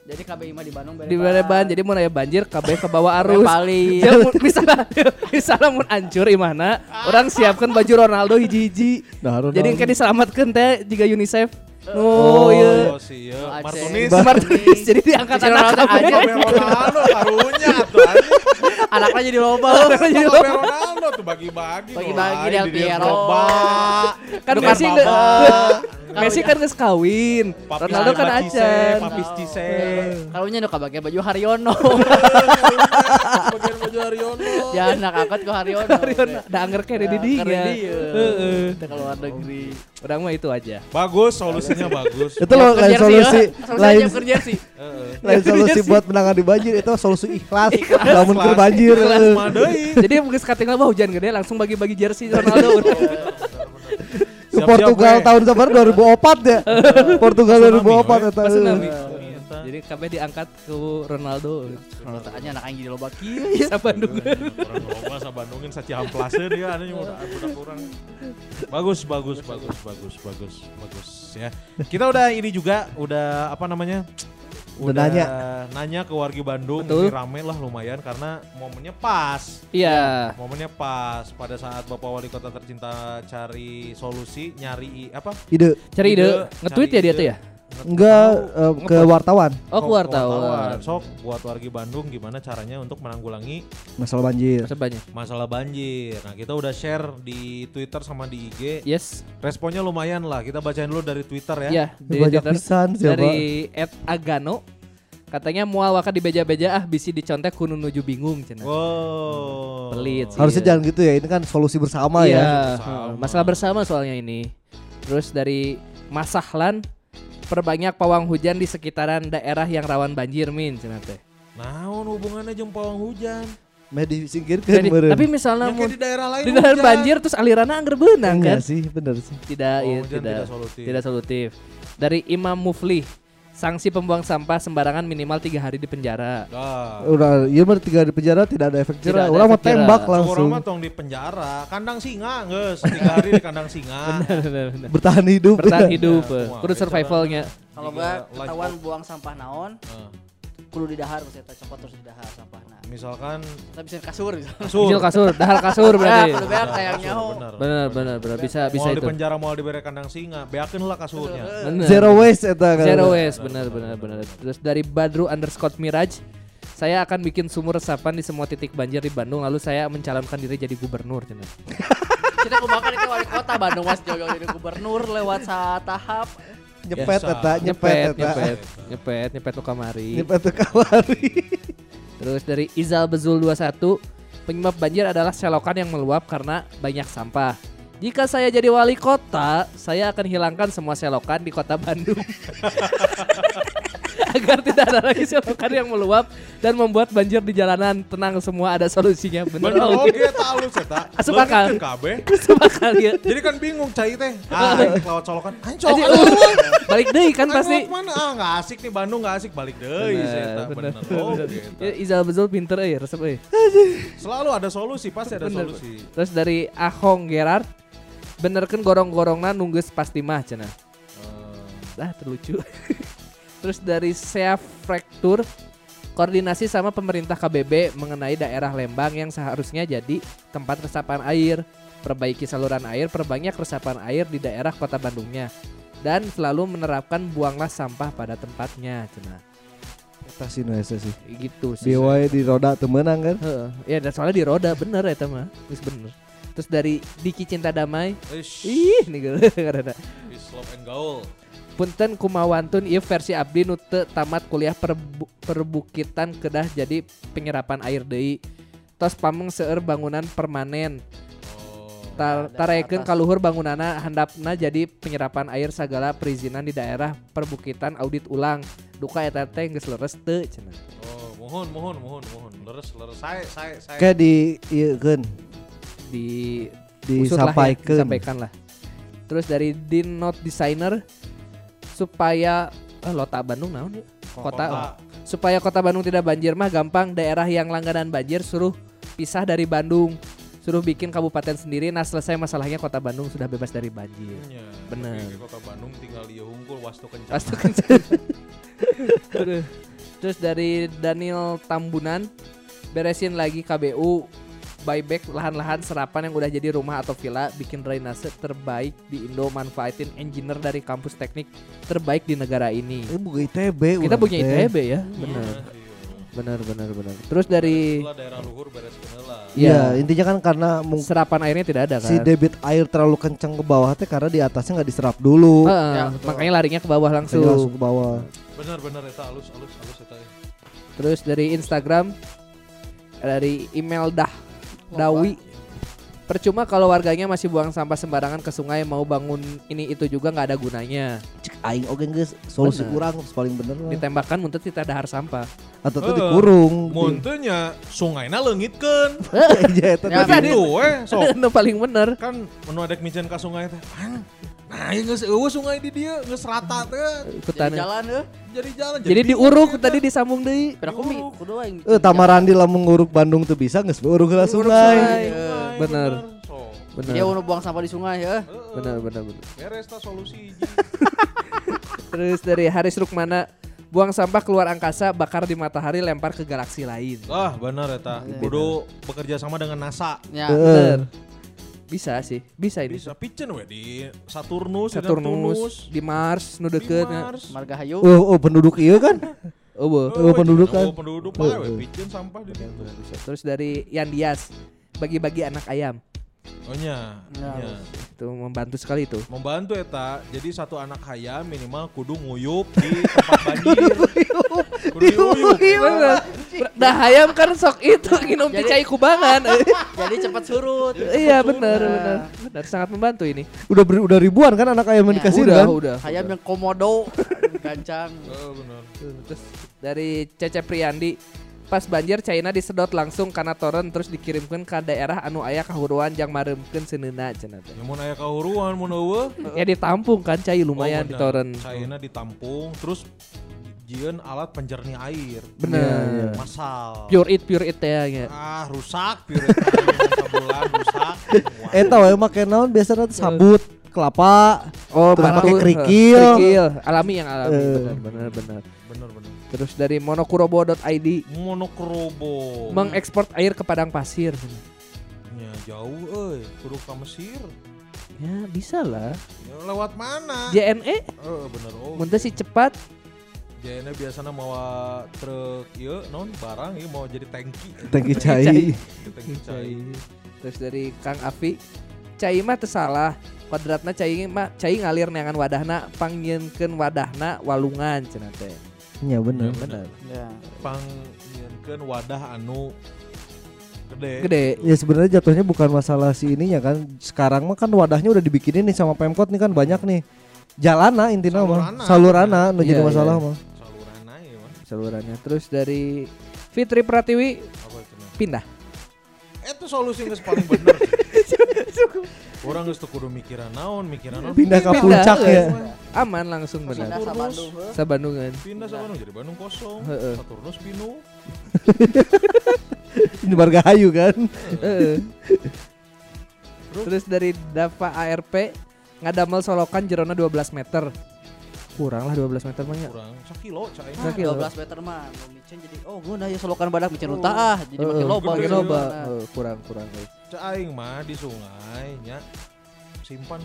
Jadi KB Ima di Bandung Di bereban, jadi mun aya banjir kabeh ke bawah arus. paling. Misalnya misalnya mun hancur imahna, orang siapkan baju Ronaldo hiji-hiji. Nah, Ronaldo. Jadi kan diselamatkan teh jika UNICEF. Oh, Oh, iya. Oh, si. Martunis. Martunis jadi diangkat anak aja. Ronaldo karunya anjing. Anaknya jadi loba. Jadi Kabeh Ronaldo tuh bagi-bagi. Bagi-bagi Del di Piero. Kan Messi Messi kan geus kawin. Ronaldo kan acan. Papis Cise. Kalau nya nu kabage baju Haryono. Bagian baju Haryono. ya anak angkot ke Haryono. Haryono da anger kene di dinya. Heeh. Kita ke luar negeri. Urang mah itu aja. Bagus, solusinya bagus. Itu loh lain solusi, ya. lain. Heeh. lain solusi buat menangani banjir itu solusi ikhlas. Lamun Ikhlas. banjir. Jadi geus katinggal mah hujan gede langsung bagi-bagi jersey Ronaldo. Ke Portugal tahun sabar 2004 ya. Portugal Tsunami, 2004 we. Eta. Eh. Jadi kabeh diangkat ke Ronaldo. Kalau tanya anak aing jadi loba kieu. Sa Bandung. Orang loba sa Bandungin sa Cihamplaseun ya anu udah budak kurang. Bagus, bagus, bagus, bagus, bagus, bagus ya. Kita udah ini juga udah apa namanya? Udah nanya. nanya ke wargi Bandung Betul. ini rame lah lumayan karena momennya pas. Iya. Momennya pas pada saat Bapak Wali Kota tercinta cari solusi, nyari apa? Ide Cari ide, Ide, nge-tweet cari ya dia ide. tuh ya? Enggak eh, ke wartawan Oh, Sok, ke wartawan. Sok buat wargi Bandung gimana caranya untuk menanggulangi masalah banjir. Masa banyak. masalah banjir. Nah, kita udah share di Twitter sama di IG. Yes. Responnya lumayan lah. Kita bacain dulu dari Twitter ya. Ya, Ini banyak pisan siapa? dari Ed Agano katanya mual waka di beja-beja ah bisi dicontek kudu nuju bingung cenah. Wow. Pelit sih. Harusnya Iya. jangan gitu ya. Ini kan solusi bersama iya, ya. Bersama. masalah bersama soalnya ini. Terus dari Masahlan perbanyak pawang hujan di sekitaran daerah yang rawan banjir min cenah teh. Naon hubungannya jeung pawang hujan? Meh disingkirkan Jadi- meureun. tapi misalnya kayak di daerah lain di daerah hujan. banjir terus alirannya angger beunang kan? Enggak sih, bener sih. Tidak, Pawang iya, tidak, tidak solutif. tidak solutif. Dari Imam Mufli, sanksi pembuang sampah sembarangan minimal tiga hari di penjara. Dah. Udah, iya mah tiga di penjara tidak ada efek jerah. Orang mau tembak Orang langsung. mah tong di penjara, kandang singa geus, tiga hari di kandang singa. Bertahan hidup. Bertahan hidup, Ya, kumaha, kudu survivalnya. Kalau life ketahuan buang sampah naon, Heeh. Kudu didahar maksudnya eta copot terus didahar sampahna. Misalkan Kita bisa kasur gitu. kasur. Kecil kasur, dahar kasur Ya, berarti. kudu beak Kasur, kayak nyaho. bener. Benar, benar, benar. Bisa, bisa Mau di itu. penjara mau diberi kandang singa, beakeun lah kasurnya. Benar. Zero waste eta kan. Zero waste, benar, benar, benar. Terus dari Badru underscore Miraj, saya akan bikin sumur resapan di semua titik banjir di Bandung, lalu saya mencalonkan diri jadi gubernur. Kita kumakan itu wali kota Bandung Mas Jogo jadi gubernur lewat tahap. Nyepet eta, nyepet eta. nyepet, nyepet, nyepet ke kamari. Nyepet ke kamari. Terus dari Izal Bezul 21, penyebab banjir adalah selokan yang meluap karena banyak sampah. Jika saya jadi wali kota, saya akan hilangkan semua selokan di kota Bandung. Agar tidak ada lagi selokan yang meluap dan membuat banjir di jalanan. Tenang semua ada solusinya. Bener, Bener oke. oke tahu eta. Asup akal. Kali ya. Jadi kan bingung cai teh. Ah, lewat colokan. Jadi, colokan. balik deh kan pasti. mana? Ah, enggak asik nih Bandung enggak asik balik Bener, bener, Bener. Oke. eta. Ya, Izal Bezul pinter eh, resep eh. Selalu ada solusi, pasti ada Bener. solusi. Terus dari Ahong Gerard, benerkan gorong-gorongna nunggus pasti mah cenah. Eh, Ah terlucu. Terus dari Sea Fraktur koordinasi sama pemerintah KBB mengenai daerah Lembang yang seharusnya jadi tempat resapan air, perbaiki saluran air, perbanyak resapan air di daerah kota Bandungnya dan selalu menerapkan buanglah sampah pada tempatnya. Eta sih nu sih. Gitu sih. Di wae di roda teu meunang kan. Heeh. Ya dan soalnya di roda bener ya mah. Geus bener. Terus dari Diki Cinta Damai, Ish, ih nih karena peace, love and gaul. Punten kumawantun ieu versi abdi nu teu tamat kuliah perbu- perbukitan kedah jadi penyerapan air deui. Tos pameng seueur bangunan permanen. Oh. Tar tarekeun kaluhur bangunana handapna jadi penyerapan air segala perizinan di daerah perbukitan audit ulang. Duka eta teh geus leres teu cenah. Oh, mohon, mohon, mohon, mohon. Leres, leres. Saya, saya, saya. Kayak di ieu keun Di usut lah ya, disampaikan. disampaikan lah. Terus dari Din Note Designer supaya eh, Lota Bandung naon ya? Kota. Supaya kota Bandung tidak banjir mah gampang daerah yang langganan banjir suruh pisah dari Bandung. Suruh bikin kabupaten sendiri nah selesai masalahnya kota Bandung sudah bebas dari banjir. Nya, Bener. Kota Bandung tinggal dia unggul wastu kencang. Pasti kencang. Terus dari Daniel Tambunan beresin lagi KBU buyback lahan-lahan serapan yang udah jadi rumah atau villa bikin drainase terbaik di Indo manfaatin engineer dari kampus teknik terbaik di negara ini. Eh bukan ITB. Kita punya. ITB ya, benar. Iya. Benar benar benar. Terus dari Itulah daerah luhur beres lah. Iya, Iya. intinya kan karena serapan airnya tidak ada kan. si debit air terlalu kencang ke bawah teh karena di atasnya nggak diserap dulu. Heeh, Ya, betul. makanya larinya ke bawah Makanya langsung langsung. ke bawah. Bener-bener eta halus halus halus eta. ya. Terus dari Instagram dari email dah Dawi Percuma kalau warganya masih buang sampah sembarangan ke sungai mau bangun ini itu juga nggak ada gunanya. Cek aing oke geus solusi Bener. kurang paling bener mah. Ditembakkan muntut tidak dahar sampah. Atau tuh Eh, dikurung. Muntenya sungainya leungitkeun. Iya eta Ya tadi. Itu paling bener. kan menu adek micen ka sungai teh. Ah, Nah, ya geus eueuh sungai di dieu geus rata teh. Ikutan. Jadi jalan eh. Jadi jalan Jadi diuruk tadi disambung deui. Kumi kudu aing. Eh Tamarandi lamun nguruk Bandung tuh bisa geus uruk ke sungai. Sungai, Bener. Bener. Dia udah buang sampah di sungai ya. Heeh. Bener bener bener. Beres ta solusi hiji. Terus dari Haris Rukmana buang sampah keluar angkasa, bakar di matahari, lempar ke galaksi lain. Ah, bener eta. Kudu bekerja sama dengan NASA. Ya. Heeh. Bisa sih, bisa ini. Bisa piceun we di Saturnus, di Saturnus, di Mars, nu di deket. Mars. Marga Hayu. Oh, oh penduduk iya kan? Oh, bo. Oh, penduduk kan? Oh, penduduk we Heeh. piceun sampah di ditu. Terus dari Yandias, bagi-bagi anak ayam. Oh nya, Ya. nya. Itu membantu sekali itu. Membantu eta. Jadi satu anak hayam minimal kudu nguyup di tempat banjir. kudu diuyup. Bener. Dah ayam kan sok itu nginum Jadi- cai kubangan. Jadi cepat surut. iya benar Nah. benar. Benar sangat membantu ini. Udah ber- udah ribuan kan anak ayam yang Ya, dikasih udah, kan? udah. Hayam yang komodo. Gancang. Oh, bener. Terus dari Cece Priyandi pas banjir China disedot langsung karena toren terus dikirimkan ke daerah anu aya kahuruan jang maremkeun seunina cenah teh. Ya mun aya kahuruan mun eueuh. Ya ditampung kan cai lumayan Oh, di toren. Cairna ditampung terus jieun alat penjernih air. Bener. Iya. Masal. Pure it pure it teh ya. Ah, rusak pure sebulan rusak. Wah. Eta we make naon biasanya tuh sabut kelapa. Oh, Terus pakai eh, kerikil. kerikil. alami yang alami Eh. benar benar benar. Bener bener. Terus dari monokurobo.id Monokrobo. mengekspor air ke padang pasir. Ya jauh euy, kudu ka Mesir. Ya bisa lah. Ya, lewat mana? JNE Eh bener oh. mun teh si cepat Jayana biasanya mawa truk ieu non barang ieu mau jadi tangki. Tangki Cai. Tangki cai. Terus dari Kang Afi, cai mah teu salah. Kodratna cai mah cai ngalir neangan wadahna panggieunkeun wadahna walungan cenah teh. Iya bener. Bener. Ya. Pang nyieunkeun wadah anu gede. Gede. Ya sebenarnya jatuhnya bukan masalah si ininya kan. Sekarang mah kan wadahnya udah dibikinin nih sama Pemkot nih kan banyak nih. Jalana intinya mah. Salurana. Salurana nu jadi Iya, masalah iya. mah. Salurannya. Terus dari Fitri Pratiwi pindah. Itu solusi geus paling bener. Orang geus kudu mikiran naon, mikiran naon. Pindah ke puncak eh. ya. Aman langsung bener. Pindah sa Bandung. heuh. Sa Bandungan. Pindah sama Bandung jadi Bandung kosong. Heeh. Saturnus pinu. Ini Margahayu kan. Heeh. Terus dari Dava ARP ngadamel solokan jerona 12 meter. Kurang lah 12 meter mah ya. Kurang sakilo cai. Ah, Sakilo. 12 meter mah. Micen jadi oh guna ya solokan badak micen unta ah. Jadi Heeh, makin loba. makin gitu. loba. Nah. Heeh, kurang kurang guys. Aing mah di sungai nya simpan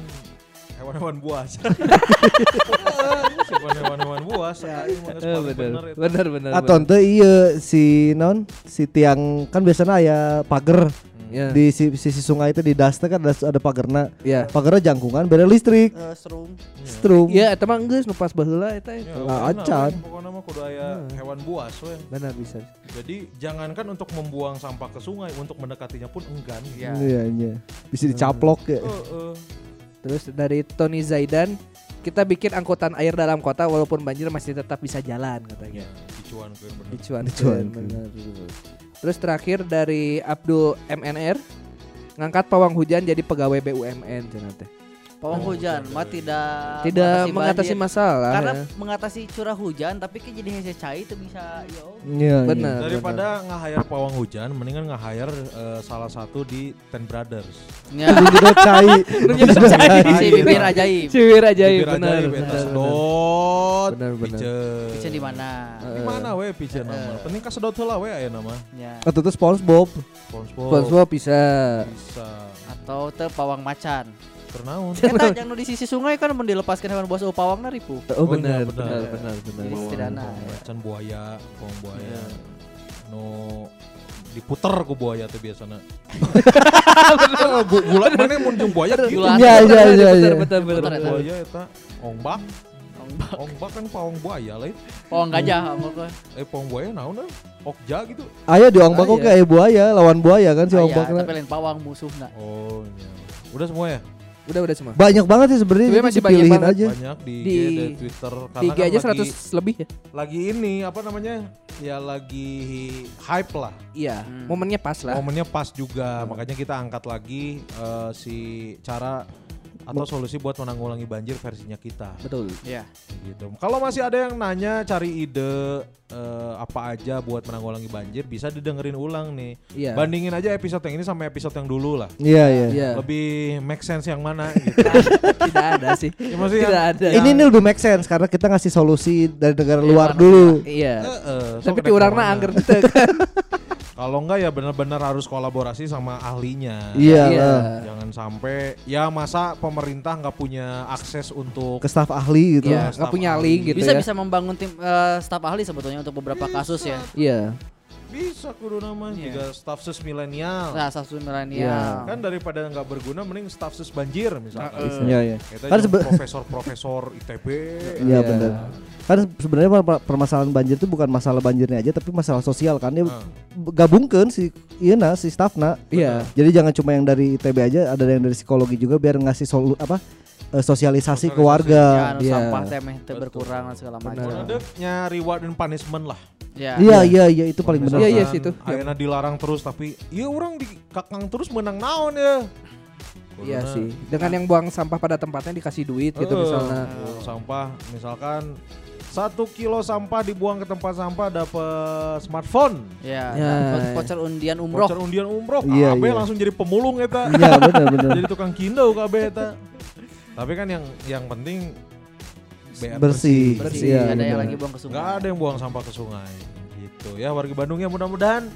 hewan-hewan buas. simpan hewan-hewan buas. Eh, paling bener. Bener bener. Atau ente iya si non si tiang kan biasanya aya pagar Ya. di si- sisi sungai itu di dasnya kan ada, ada pagerna. Ya. Pagernya jangkungan beda listrik, serum. strum. Iya, eta mah geus nu pas baheula eta. Ya, pokokna acan. Pokoknya mah kudu aya Hmm. hewan buas we. Benar bisa. Jadi jangankan untuk membuang sampah ke sungai, untuk mendekatinya pun enggan. Ya. Iya, iya. Bisa dicaplok ya. Heeh. Terus dari Tony Zaidan, kita bikin angkutan air dalam kota walaupun banjir masih tetap bisa jalan katanya. Ya, dicuan ke bener. Dicuan, Dicuan. benar. Terus terakhir dari Abdul MNR ngangkat pawang hujan jadi pegawai BUMN cenah. Pawang hujan mah tidak Tidak mengatasi banjir. masalah. karena ya. mengatasi curah hujan tapi kan jadi hese cai itu bisa yo. Iya. Benar. Daripada nge-hire pawang hujan, mendingan nge-hire eh, salah satu di Ten Brothers. Ya. Nyedot cai. Si bibir ajaib. Ciwir aja Bibir benar. ajaib, eta sedot. Benar, benar. Bisa di mana? Di mana we piceun nama? Penting kasedot heula we aya nama. Ya. Atau tuh SpongeBob. SpongeBob. SpongeBob bisa. Bisa. Atau teu pawang macan. Ternaun. Eta yang di sisi sungai kan mun dilepaskan hewan buas oh, pawang na ripu. Oh, Oh, benar, iya, benar, benar. benar, benar. Jadi setidaknya. Pawang macan buaya, pawang buaya. Iya. No diputer ku buaya teh biasana. Bu- Bulan mana mun jeung buaya gitu. Iya, iya, iya, iya. betul, betul. Betul, eta. Buaya eta ombak. Pawang- Ombak kan pawang buaya lain. Pawang gajah ngomong Eh pawang buaya naon dah? Okja gitu. Ayo di Ombak oke iya. aya buaya, lawan buaya kan si Ombak. tapi lain pawang musuhna. Oh iya. Udah semua ya? Udah, udah semua. Banyak banget sih sebenarnya masih banyak banget. aja. Banyak di, Di- IG dan Twitter Di IG kan aja lagi, 100 lebih ya? lagi ini apa namanya? Ya lagi hype lah. Iya, Hmm. momennya pas lah. Momennya pas juga, makanya kita angkat lagi eh, si cara atau solusi buat menanggulangi banjir versinya kita. Betul. Iya. Gitu. Kalau masih ada yang nanya cari ide eh, apa aja buat menanggulangi banjir, bisa didengerin ulang nih. Iya. Bandingin aja episode yang ini sama episode yang dulu lah. Iya, iya. Iya. Lebih make sense yang mana gitu. Tidak ada sih. Ya, maksudnya Tidak yang- ada. Ini nih lebih make sense karena kita ngasih solusi dari negara Iya, luar dulu. Iya. Eh, eh, so Tapi kena di urangna corona. angger teu kan. Kalau enggak ya benar-benar harus kolaborasi sama ahlinya. Iya Iya. Jangan sampai ya masa pemerintah nggak punya akses untuk Ke staf ahli gitu. Iya, Staff enggak punya ahli. link gitu bisa ya. bisa membangun tim eh, staf ahli sebetulnya untuk beberapa kasus ya. Iya. Bisa kudu nama Iya. juga staff sus milenial. Nah, staff Iya. milenial. Kan daripada nggak berguna mending staff sus banjir misalkan. Heeh. Iya, iya. Kita Kan kan sebe- profesor-profesor ITB. Iya Iya. benar. Kan sebenarnya per- permasalahan banjir itu bukan masalah banjirnya aja tapi masalah sosial kan. Ya Heeh. gabungkan si iya nah, si staffna. Iya. Jadi jangan cuma yang dari ITB aja, ada yang dari psikologi juga biar ngasih solu apa eh, sosialisasi ke Sosialisasi. warga. Ya, anu Iya. sampah teh meh teu Betul. berkurang dan segala macam. Ada nya reward and punishment lah. Ya. Iya iya iya itu paling benar. Iya, iya sih itu. Ayeuna dilarang terus tapi iya orang di kakang terus menang naon ya. Iya sih. Dengan yang buang sampah pada tempatnya dikasih duit gitu eh, misalnya. sampah misalkan satu kilo sampah dibuang ke tempat sampah dapat smartphone. Ya, Ya. dapat voucher undian umroh. Voucher undian umroh, Iya, KB iya. langsung jadi pemulung eta. Iya benar benar. jadi tukang kindo KB eta. Tapi kan yang yang penting BR Bersih. Bersih, Iya, ada yang benar. lagi buang ke sungai. Nggak ada yang buang sampah ke sungai gitu ya warga Bandung ya mudah-mudahan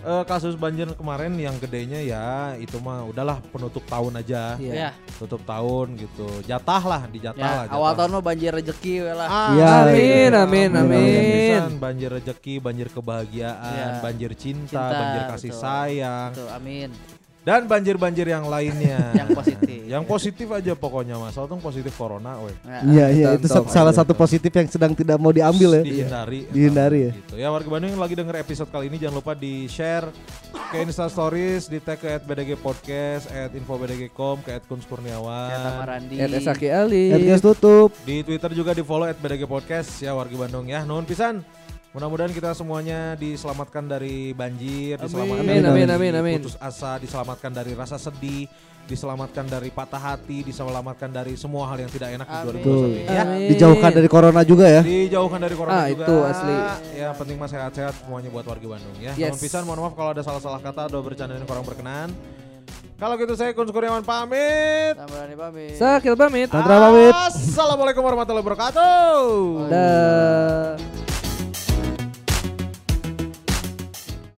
eh, kasus banjir kemarin yang gedenya ya itu mah udahlah penutup tahun aja Iya. Ya, tutup tahun gitu jatah lah dijatah ya lah jatah. awal tahun mah banjir rezeki we lah. Ah, Iya, Amin, amin, Amin, amin. Pisan, banjir rezeki banjir kebahagiaan Iya. banjir cinta, Cinta, banjir kasih betul. sayang Tuh, amin. Dan banjir-banjir yang lainnya Yang positif. yang positif aja pokoknya mas Soalnya positif corona weh Ya. Iya iya itu salah satu positif yang sedang tidak mau diambil ya. dihindari Dihindari ya. gitu ya warga Bandung yang lagi denger episode kali ini jangan lupa di share ke Insta Stories di tag ke @bdg podcast @infobdg.com ke @kunskurniawan Randi. Ed Esaki Ali. Tutup. di Twitter juga di follow @bdg podcast ya warga Bandung ya nuhun pisan Mudah-mudahan kita semuanya diselamatkan dari banjir, diselamatkan Amin, dari amin, amin, amin. putus asa, diselamatkan dari rasa sedih, diselamatkan dari patah hati, diselamatkan dari semua hal yang tidak enak di Amin. 2021 ini ya. Amin. Dijauhkan dari corona juga ya. Dijauhkan dari corona Ah, juga. itu asli. Ya penting mah sehat-sehat semuanya buat warga Bandung ya. Yes. Mohon pisan, mohon maaf kalau ada salah-salah kata atau bercanda yang kurang berkenan. Kalau gitu saya Kun Kurniawan pamit. Tama Randi pamit. Sakil pamit. Tantra pamit. Assalamualaikum warahmatullahi wabarakatuh. Dah.